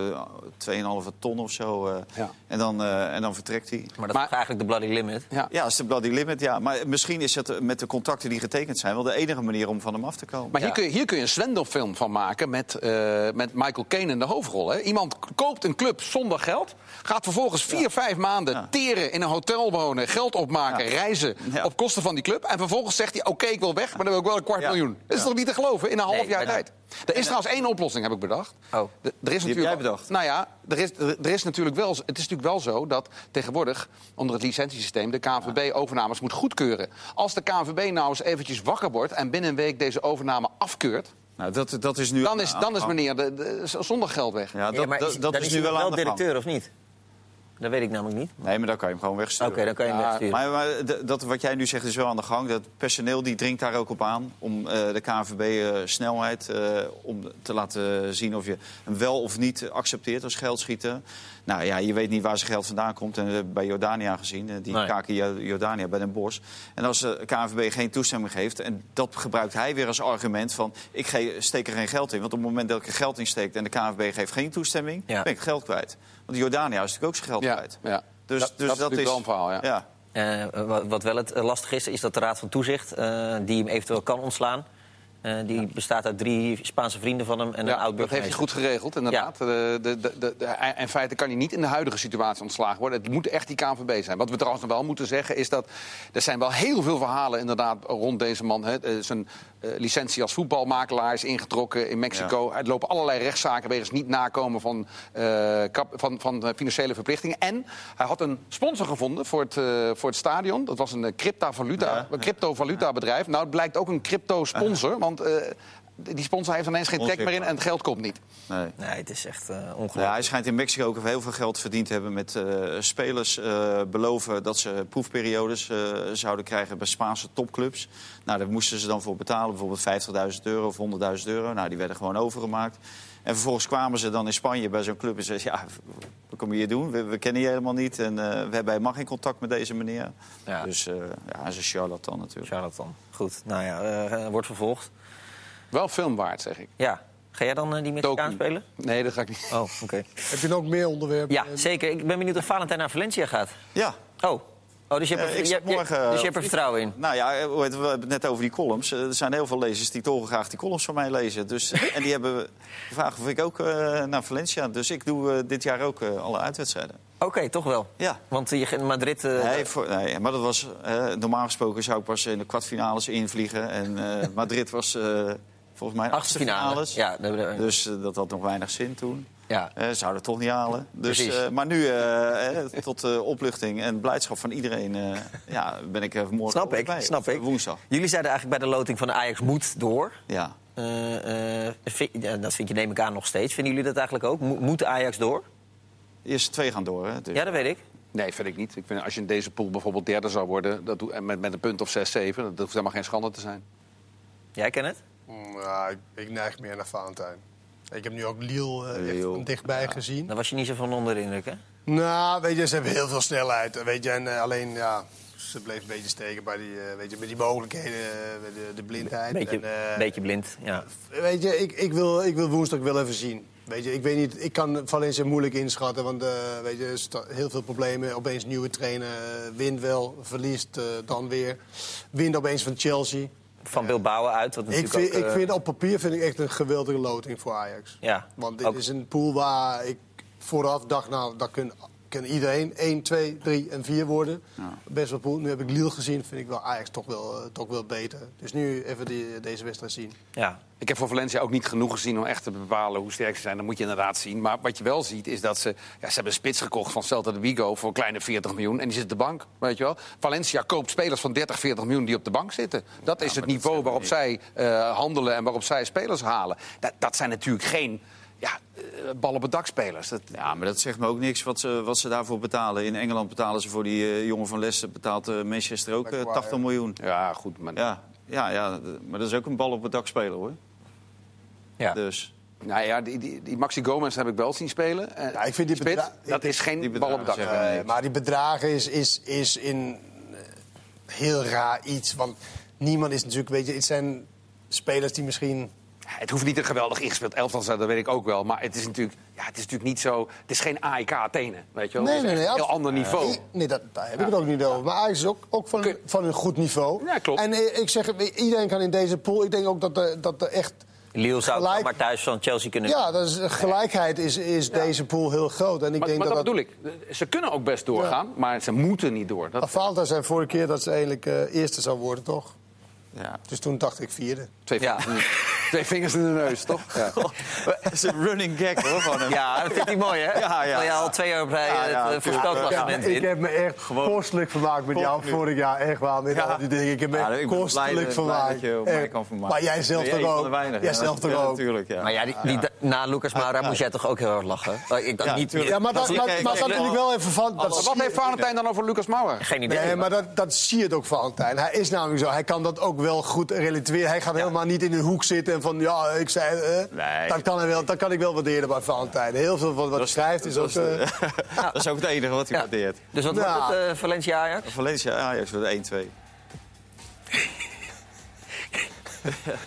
A: eh, 2,5 ton of zo. eh.
D: Ja.
A: en, dan, eh, en dan vertrekt hij.
B: Maar dat
D: Maar-
B: is eigenlijk de bloody limit.
D: Ja.
A: Ja, dat is de bloody limit, ja. Maar misschien is het met de contracten die getekend zijn... wel de enige manier om van hem af te komen.
D: Maar hier, kun je, hier kun je een Slenderfilm van maken met, eh, met Michael Caine in de hoofdrol. Hè. Iemand koopt een club zonder geld, gaat vervolgens vier, vijf maanden
A: Ja.
D: teren in een hotel wonen, geld opmaken,
A: Ja.
D: reizen
A: Ja.
D: op kosten van die club. En vervolgens zegt hij: Oké, ik wil weg, maar dan wil ik wel een kwart
A: Ja.
D: miljoen. Dat is
A: Ja.
D: toch niet te geloven in een half
B: Nee,
D: jaar tijd? Er is trouwens één oplossing, heb ik bedacht.
B: Oh.
D: De- er is
A: heb
D: natuurlijk,
A: jij bedacht?
D: Nou ja, er is, er, er is natuurlijk wel, het is natuurlijk wel zo dat tegenwoordig onder het licentiesysteem de KNVB overnames moet goedkeuren. Als de KNVB nou eens eventjes wakker wordt en binnen een week deze overname afkeurt,
A: Nou, dat, dat is nu
D: dan is, dan is meneer de, de- zonder geld weg.
A: Ja, dat,
B: Ja, maar
A: dat,
B: is,
A: dat
B: dan
A: is
B: is
A: nu wel aan de gang.
B: directeur of niet? Dat weet ik namelijk niet.
A: Nee, maar dan kan je hem gewoon
B: Oké,
A: wegsturen.
B: dan kan je hem
D: Ja,
B: wegsturen.
A: Maar, dat, wat jij nu zegt is wel aan de gang. Dat personeel die dringt daar ook op aan om eh, de KNVB eh, snelheid eh, om te laten zien of je hem wel of niet accepteert als geldschieter. Nou ja, je weet niet waar zijn geld vandaan komt. En we hebben bij Jordania gezien, die
B: Nee.
A: Kaki Jo- Jordania bij Den Bosch. En als de KNVB geen toestemming geeft, en dat gebruikt hij weer als argument van ik ge- steek er geen geld in. Want op het moment dat ik er geld in steek en de KNVB geeft geen toestemming,
B: Ja.
A: ben ik geld kwijt. Want Jordania is natuurlijk ook zijn geld
D: Ja,
A: kwijt.
D: ja.
A: Dus
D: Dat-
A: dat,
D: dat
A: dus
D: is wel een verhaal, ja.
A: ja.
B: Eh, wat, wat wel het eh, lastig is, is dat de Raad van Toezicht, eh, die hem eventueel kan ontslaan... eh, die bestaat uit drie Spaanse vrienden van hem en een
D: Ja,
B: oud
D: dat heeft hij goed geregeld, inderdaad. De, de, de, de, de- in feite kan hij niet in de huidige situatie ontslagen worden. Het moet echt die KNVB zijn. Wat we trouwens nog wel moeten zeggen is dat... er zijn wel heel veel verhalen inderdaad rond deze man. Hè. Eh, Zijn eh, licentie als voetbalmakelaar is ingetrokken in Mexico. Er lopen allerlei rechtszaken wegens niet nakomen van, eh, kap- van, van eh, financiële verplichtingen. En hij had een sponsor gevonden voor het, eh, voor het stadion. Dat was een eh, cryptovaluta,
A: Ja.
D: een cryptovaluta bedrijf. Nou, het blijkt ook een crypto sponsor. Want eh, die sponsor heeft ineens geen trek meer in en het geld komt niet.
A: Nee.
B: Nee, het is echt eh,
A: Ja,
B: ongelooflijk.
A: hij schijnt in Mexico ook heel veel geld verdiend te hebben met eh, spelers eh, beloven dat ze proefperiodes eh, zouden krijgen bij Spaanse topclubs. Nou, daar moesten ze dan voor betalen, bijvoorbeeld 50.000 euro of 100.000 euro. Nou, die werden gewoon overgemaakt. En vervolgens kwamen ze dan in Spanje bij zo'n club en zeiden: Ja, wat kom je hier doen? We, we kennen je helemaal niet en eh, we hebben helemaal geen contact met deze meneer.
B: Ja.
A: Dus eh, ja, hij is een charlatan natuurlijk.
B: Charlatan. Goed, nou ja, eh, wordt vervolgd.
D: Wel film waard, zeg ik.
B: Ja. Ga jij dan eh, die Mexicaan spelen?
D: Nee, dat ga ik niet.
B: Oh, oké.
C: Heb je nog meer onderwerpen?
B: Ja, zeker. Ik ben benieuwd of Valentijn naar Valencia gaat.
A: Ja.
B: Oh. Oh, dus je hebt,
A: Eh,
B: er, je, je-
A: morgen-
B: dus je hebt er vertrouwen in?
A: Nou ja, eh, hoe heet het, we hebben het net over die columns. Eh, Er zijn heel veel lezers die toch graag die columns van mij lezen. Dus, en die hebben gevraagd of ik ook eh, naar Valencia. Dus ik doe eh, dit jaar ook eh, alle uitwedstrijden.
B: Oké, toch wel.
A: Ja.
B: Want eh, je in Madrid... eh,
A: Nee, voor, nee, maar dat was... eh, normaal gesproken zou ik pas in de kwartfinales invliegen. En eh, Madrid was eh, volgens mij
B: achtste finale.
A: Ja. Dus eh, dat had nog weinig zin toen.
B: ja.
A: Eh, zouden het toch niet halen. Dus, eh, maar nu, tot eh, opluchting en blijdschap van iedereen... eh, ja, ben ik morgen
B: Snap ik,
A: bij,
B: snap ik.
A: Woensdag.
B: Jullie zeiden eigenlijk bij de loting van de Ajax moet door.
A: Ja.
B: Eh, eh, vind- dat vind je neem ik aan nog steeds. Vinden jullie dat eigenlijk ook? Mo- moet Ajax door?
A: De eerste twee gaan door, hè? Dus-
B: Ja, dat weet ik.
D: Nee, vind ik niet. Ik vind, als je in deze pool bijvoorbeeld derde zou worden... Dat doe, en met, met een punt of 6, 7, dat hoeft helemaal geen schande te zijn.
B: Jij kent het?
C: Mm, Ja, ik, ik neig meer naar Valentijn. Ik heb nu ook Lille eh, echt van dichtbij gezien.
B: Dan was je niet zo van onder de indruk, hè?
C: Nou, weet je, ze hebben heel veel snelheid. Weet je, en eh, alleen, ja, ze bleef een beetje steken bij die, eh, weet je, met die mogelijkheden, met de, de blindheid.
B: Beetje,
C: En, eh,
B: beetje blind, ja.
C: Weet je, ik, ik, wil, ik wil woensdag wel even zien. Weet je, ik weet niet, ik kan Valencia moeilijk inschatten, want eh, weet je, er heel veel problemen. Opeens nieuwe trainer, wint wel, verliest dan weer. Wint opeens van Chelsea.
B: Van Bilbao uit. Wat
C: Ik vind,
B: ook,
C: ik
B: eh,
C: vind op papier vind ik echt een geweldige loting voor Ajax.
B: Ja,
C: Want dit
B: ook.
C: is een pool waar ik vooraf dacht, nou, dat kan, kan iedereen 1, 2, 3 en 4 worden.
A: Ja.
C: Best wel pool. Nu heb ik Lille gezien, vind ik wel Ajax toch wel, eh, toch wel beter. Dus nu even die, deze wedstrijd zien.
B: Ja.
D: Ik heb voor Valencia ook niet genoeg gezien om echt te bepalen hoe sterk ze zijn. Dat moet je inderdaad zien. Maar wat je wel ziet is dat ze... Ja, ze hebben een spits gekocht van Celta de Vigo voor een kleine 40 miljoen. En die zit op de bank, weet je wel. Valencia koopt spelers van 30, 40 miljoen die op de bank zitten. Dat is het niveau waarop zij eh, handelen en waarop zij spelers halen. Dat, dat zijn natuurlijk geen ja, eh, bal op het dak spelers. Dat,
A: Ja, maar dat zegt me ook niks wat ze, wat ze daarvoor betalen. In Engeland betalen ze voor die eh, jongen van Leicester... betaalt eh, Manchester ook eh,
C: Maguire.
A: 80 miljoen.
D: ja, goed. Maar,
A: Ja, ja, ja, maar dat is ook een bal op het dak spelen, hoor.
B: ja.
A: Dus...
D: Nou ja, die, die, die Maxi Gomez heb ik wel zien spelen.
C: Ja, ik vind die
D: spits, dat is geen
A: die
D: bal op het dak.
C: maar die bedragen is, is, is in heel raar iets. Want niemand is natuurlijk, weet je, het zijn spelers die misschien
D: Het hoeft niet een geweldig ingespeeld elftal te zijn, dat weet ik ook wel. Maar het is natuurlijk, ja, het is natuurlijk niet zo... Het is geen AEK Athene, weet je wel.
C: Nee,
D: het is
C: nee,
D: een heel ander niveau.
C: Nee, nee dat, daar heb ik het ook niet over. Maar Ajax is ook, ook van,
D: Kun-
C: van een goed niveau.
D: Ja, klopt.
C: En eh, ik zeg, iedereen kan in deze pool... Ik denk ook dat er, dat er echt...
B: Lille zou ook
C: Gelijk-
B: maar thuis van Chelsea kunnen
C: Ja, dat is, gelijkheid is, is deze pool heel groot. En ik
D: Maar,
C: denk
D: maar dat,
C: dat,
D: bedoel ik. Ze kunnen ook best doorgaan, maar ze moeten niet door. Dat,
C: Valentijn zei vorige keer dat ze eigenlijk eh, eerste zou worden, toch?
A: Ja.
C: Dus toen dacht ik vierde.
D: twee,
B: Ja.
D: vingers, twee vingers in de neus, toch? Ja.
A: Dat is een running gag, hoor, van hem.
B: Ja, dat vindt hij mooi, hè?
A: Ja, ja.
B: Je al twee jaar op rij
A: Ja, ja,
B: het uh, voorspelklassement
C: ik heb me echt kostelijk vermaakt met jou vorig jaar. Echt wel, met
A: Ja.
C: al die dingen. Ik heb me
A: Ja,
C: echt
A: ik
C: kostelijk
A: blij- blij
C: vermaakt.
A: dat je kan.
C: Maar jij zelf toch ook? Jij
A: Ja,
C: zelf toch
A: ja,
C: ook?
A: natuurlijk, ja.
B: Maar ja, die, die, na Lucas Moura moest jij toch ook heel hard lachen? Oh, Ik, dat
A: Ja,
B: niet.
C: Ja, maar dat, vind ik wel even van...
D: Wat heeft Valentijn dan over Lucas Mauer?
B: Geen idee.
C: Nee, maar dat, dat zie je het ook, Valentijn. Hij is namelijk zo. Hij kan dat ook wel goed relativeren. Hij gaat helemaal niet in de hoek zitten en van... Ja, ik zei... eh,
A: Nee.
C: dat, kan hij wel, dat kan ik wel waarderen bij Valentijn. Heel veel van wat hij schrijft is ook...
A: dat, is,
C: eh,
A: dat is ook het enige wat hij
B: Ja.
A: waardeert.
B: Dus wat
C: Ja.
B: wordt het, eh, Valencia Ajax?
A: Valencia Ajax wordt 1-2.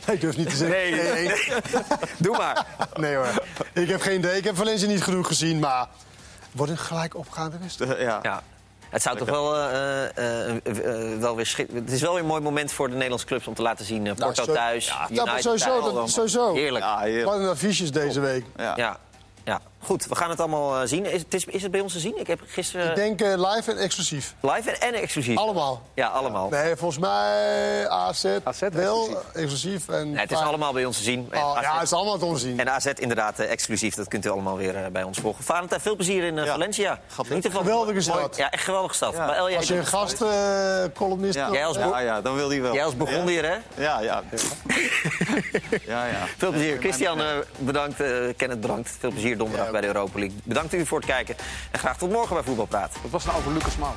C: ik durf niet te zeggen.
B: Nee.
C: nee.
B: Doe maar.
C: Nee hoor. Ik heb geen idee. Ik heb Valencia niet genoeg gezien, maar... Wordt een gelijk opgaande wedstrijd.
A: ja.
B: Ja. Het zou toch wel, eh, eh, eh, eh, wel weer schik- Het is wel weer een mooi moment voor de Nederlandse clubs om te laten zien. eh, Porto
C: zo-
B: thuis,
C: Ja,
B: United
C: maar sowieso.
B: thuis.
C: Dat, sowieso.
B: Heerlijk.
A: Ja, heerlijk.
C: Wat een affiches deze week.
A: Ja.
B: Goed. We gaan het allemaal eh, zien. Is het, is, is het bij ons te zien? Ik heb gisteren
C: Ik denk eh, live en exclusief.
B: live en, en exclusief.
C: Allemaal.
B: Ja, allemaal.
C: Nee, volgens mij AZ,
D: AZ
C: wel
D: exclusief.
C: exclusief. En
B: Nee, het is allemaal bij ons te zien. En
C: Oh,
B: AZ
C: ja, het is allemaal te onzien.
B: En AZ inderdaad eh, exclusief, dat kunt u allemaal weer bij ons volgen. Valentijn, veel plezier in
A: Ja.
B: Valencia. Geniet ervan.
C: Geweldige stad.
B: Ja, echt geweldige stad.
A: Ja.
B: Maar El,
C: Als je een gastcolumnist...
A: Ja.
B: Jij als
A: ja, ja, dan wil hij wel.
B: jij als Burgondier, hè?
A: Ja, ja. Ja, ja.
B: Veel plezier. Christian, bedankt. Kenneth, bedankt. Veel plezier donderdag
C: Ja,
B: bij de Europa League. Bedankt u voor het kijken. En graag tot morgen bij Voetbalpraat.
D: Wat was nou over Lucas Mauer?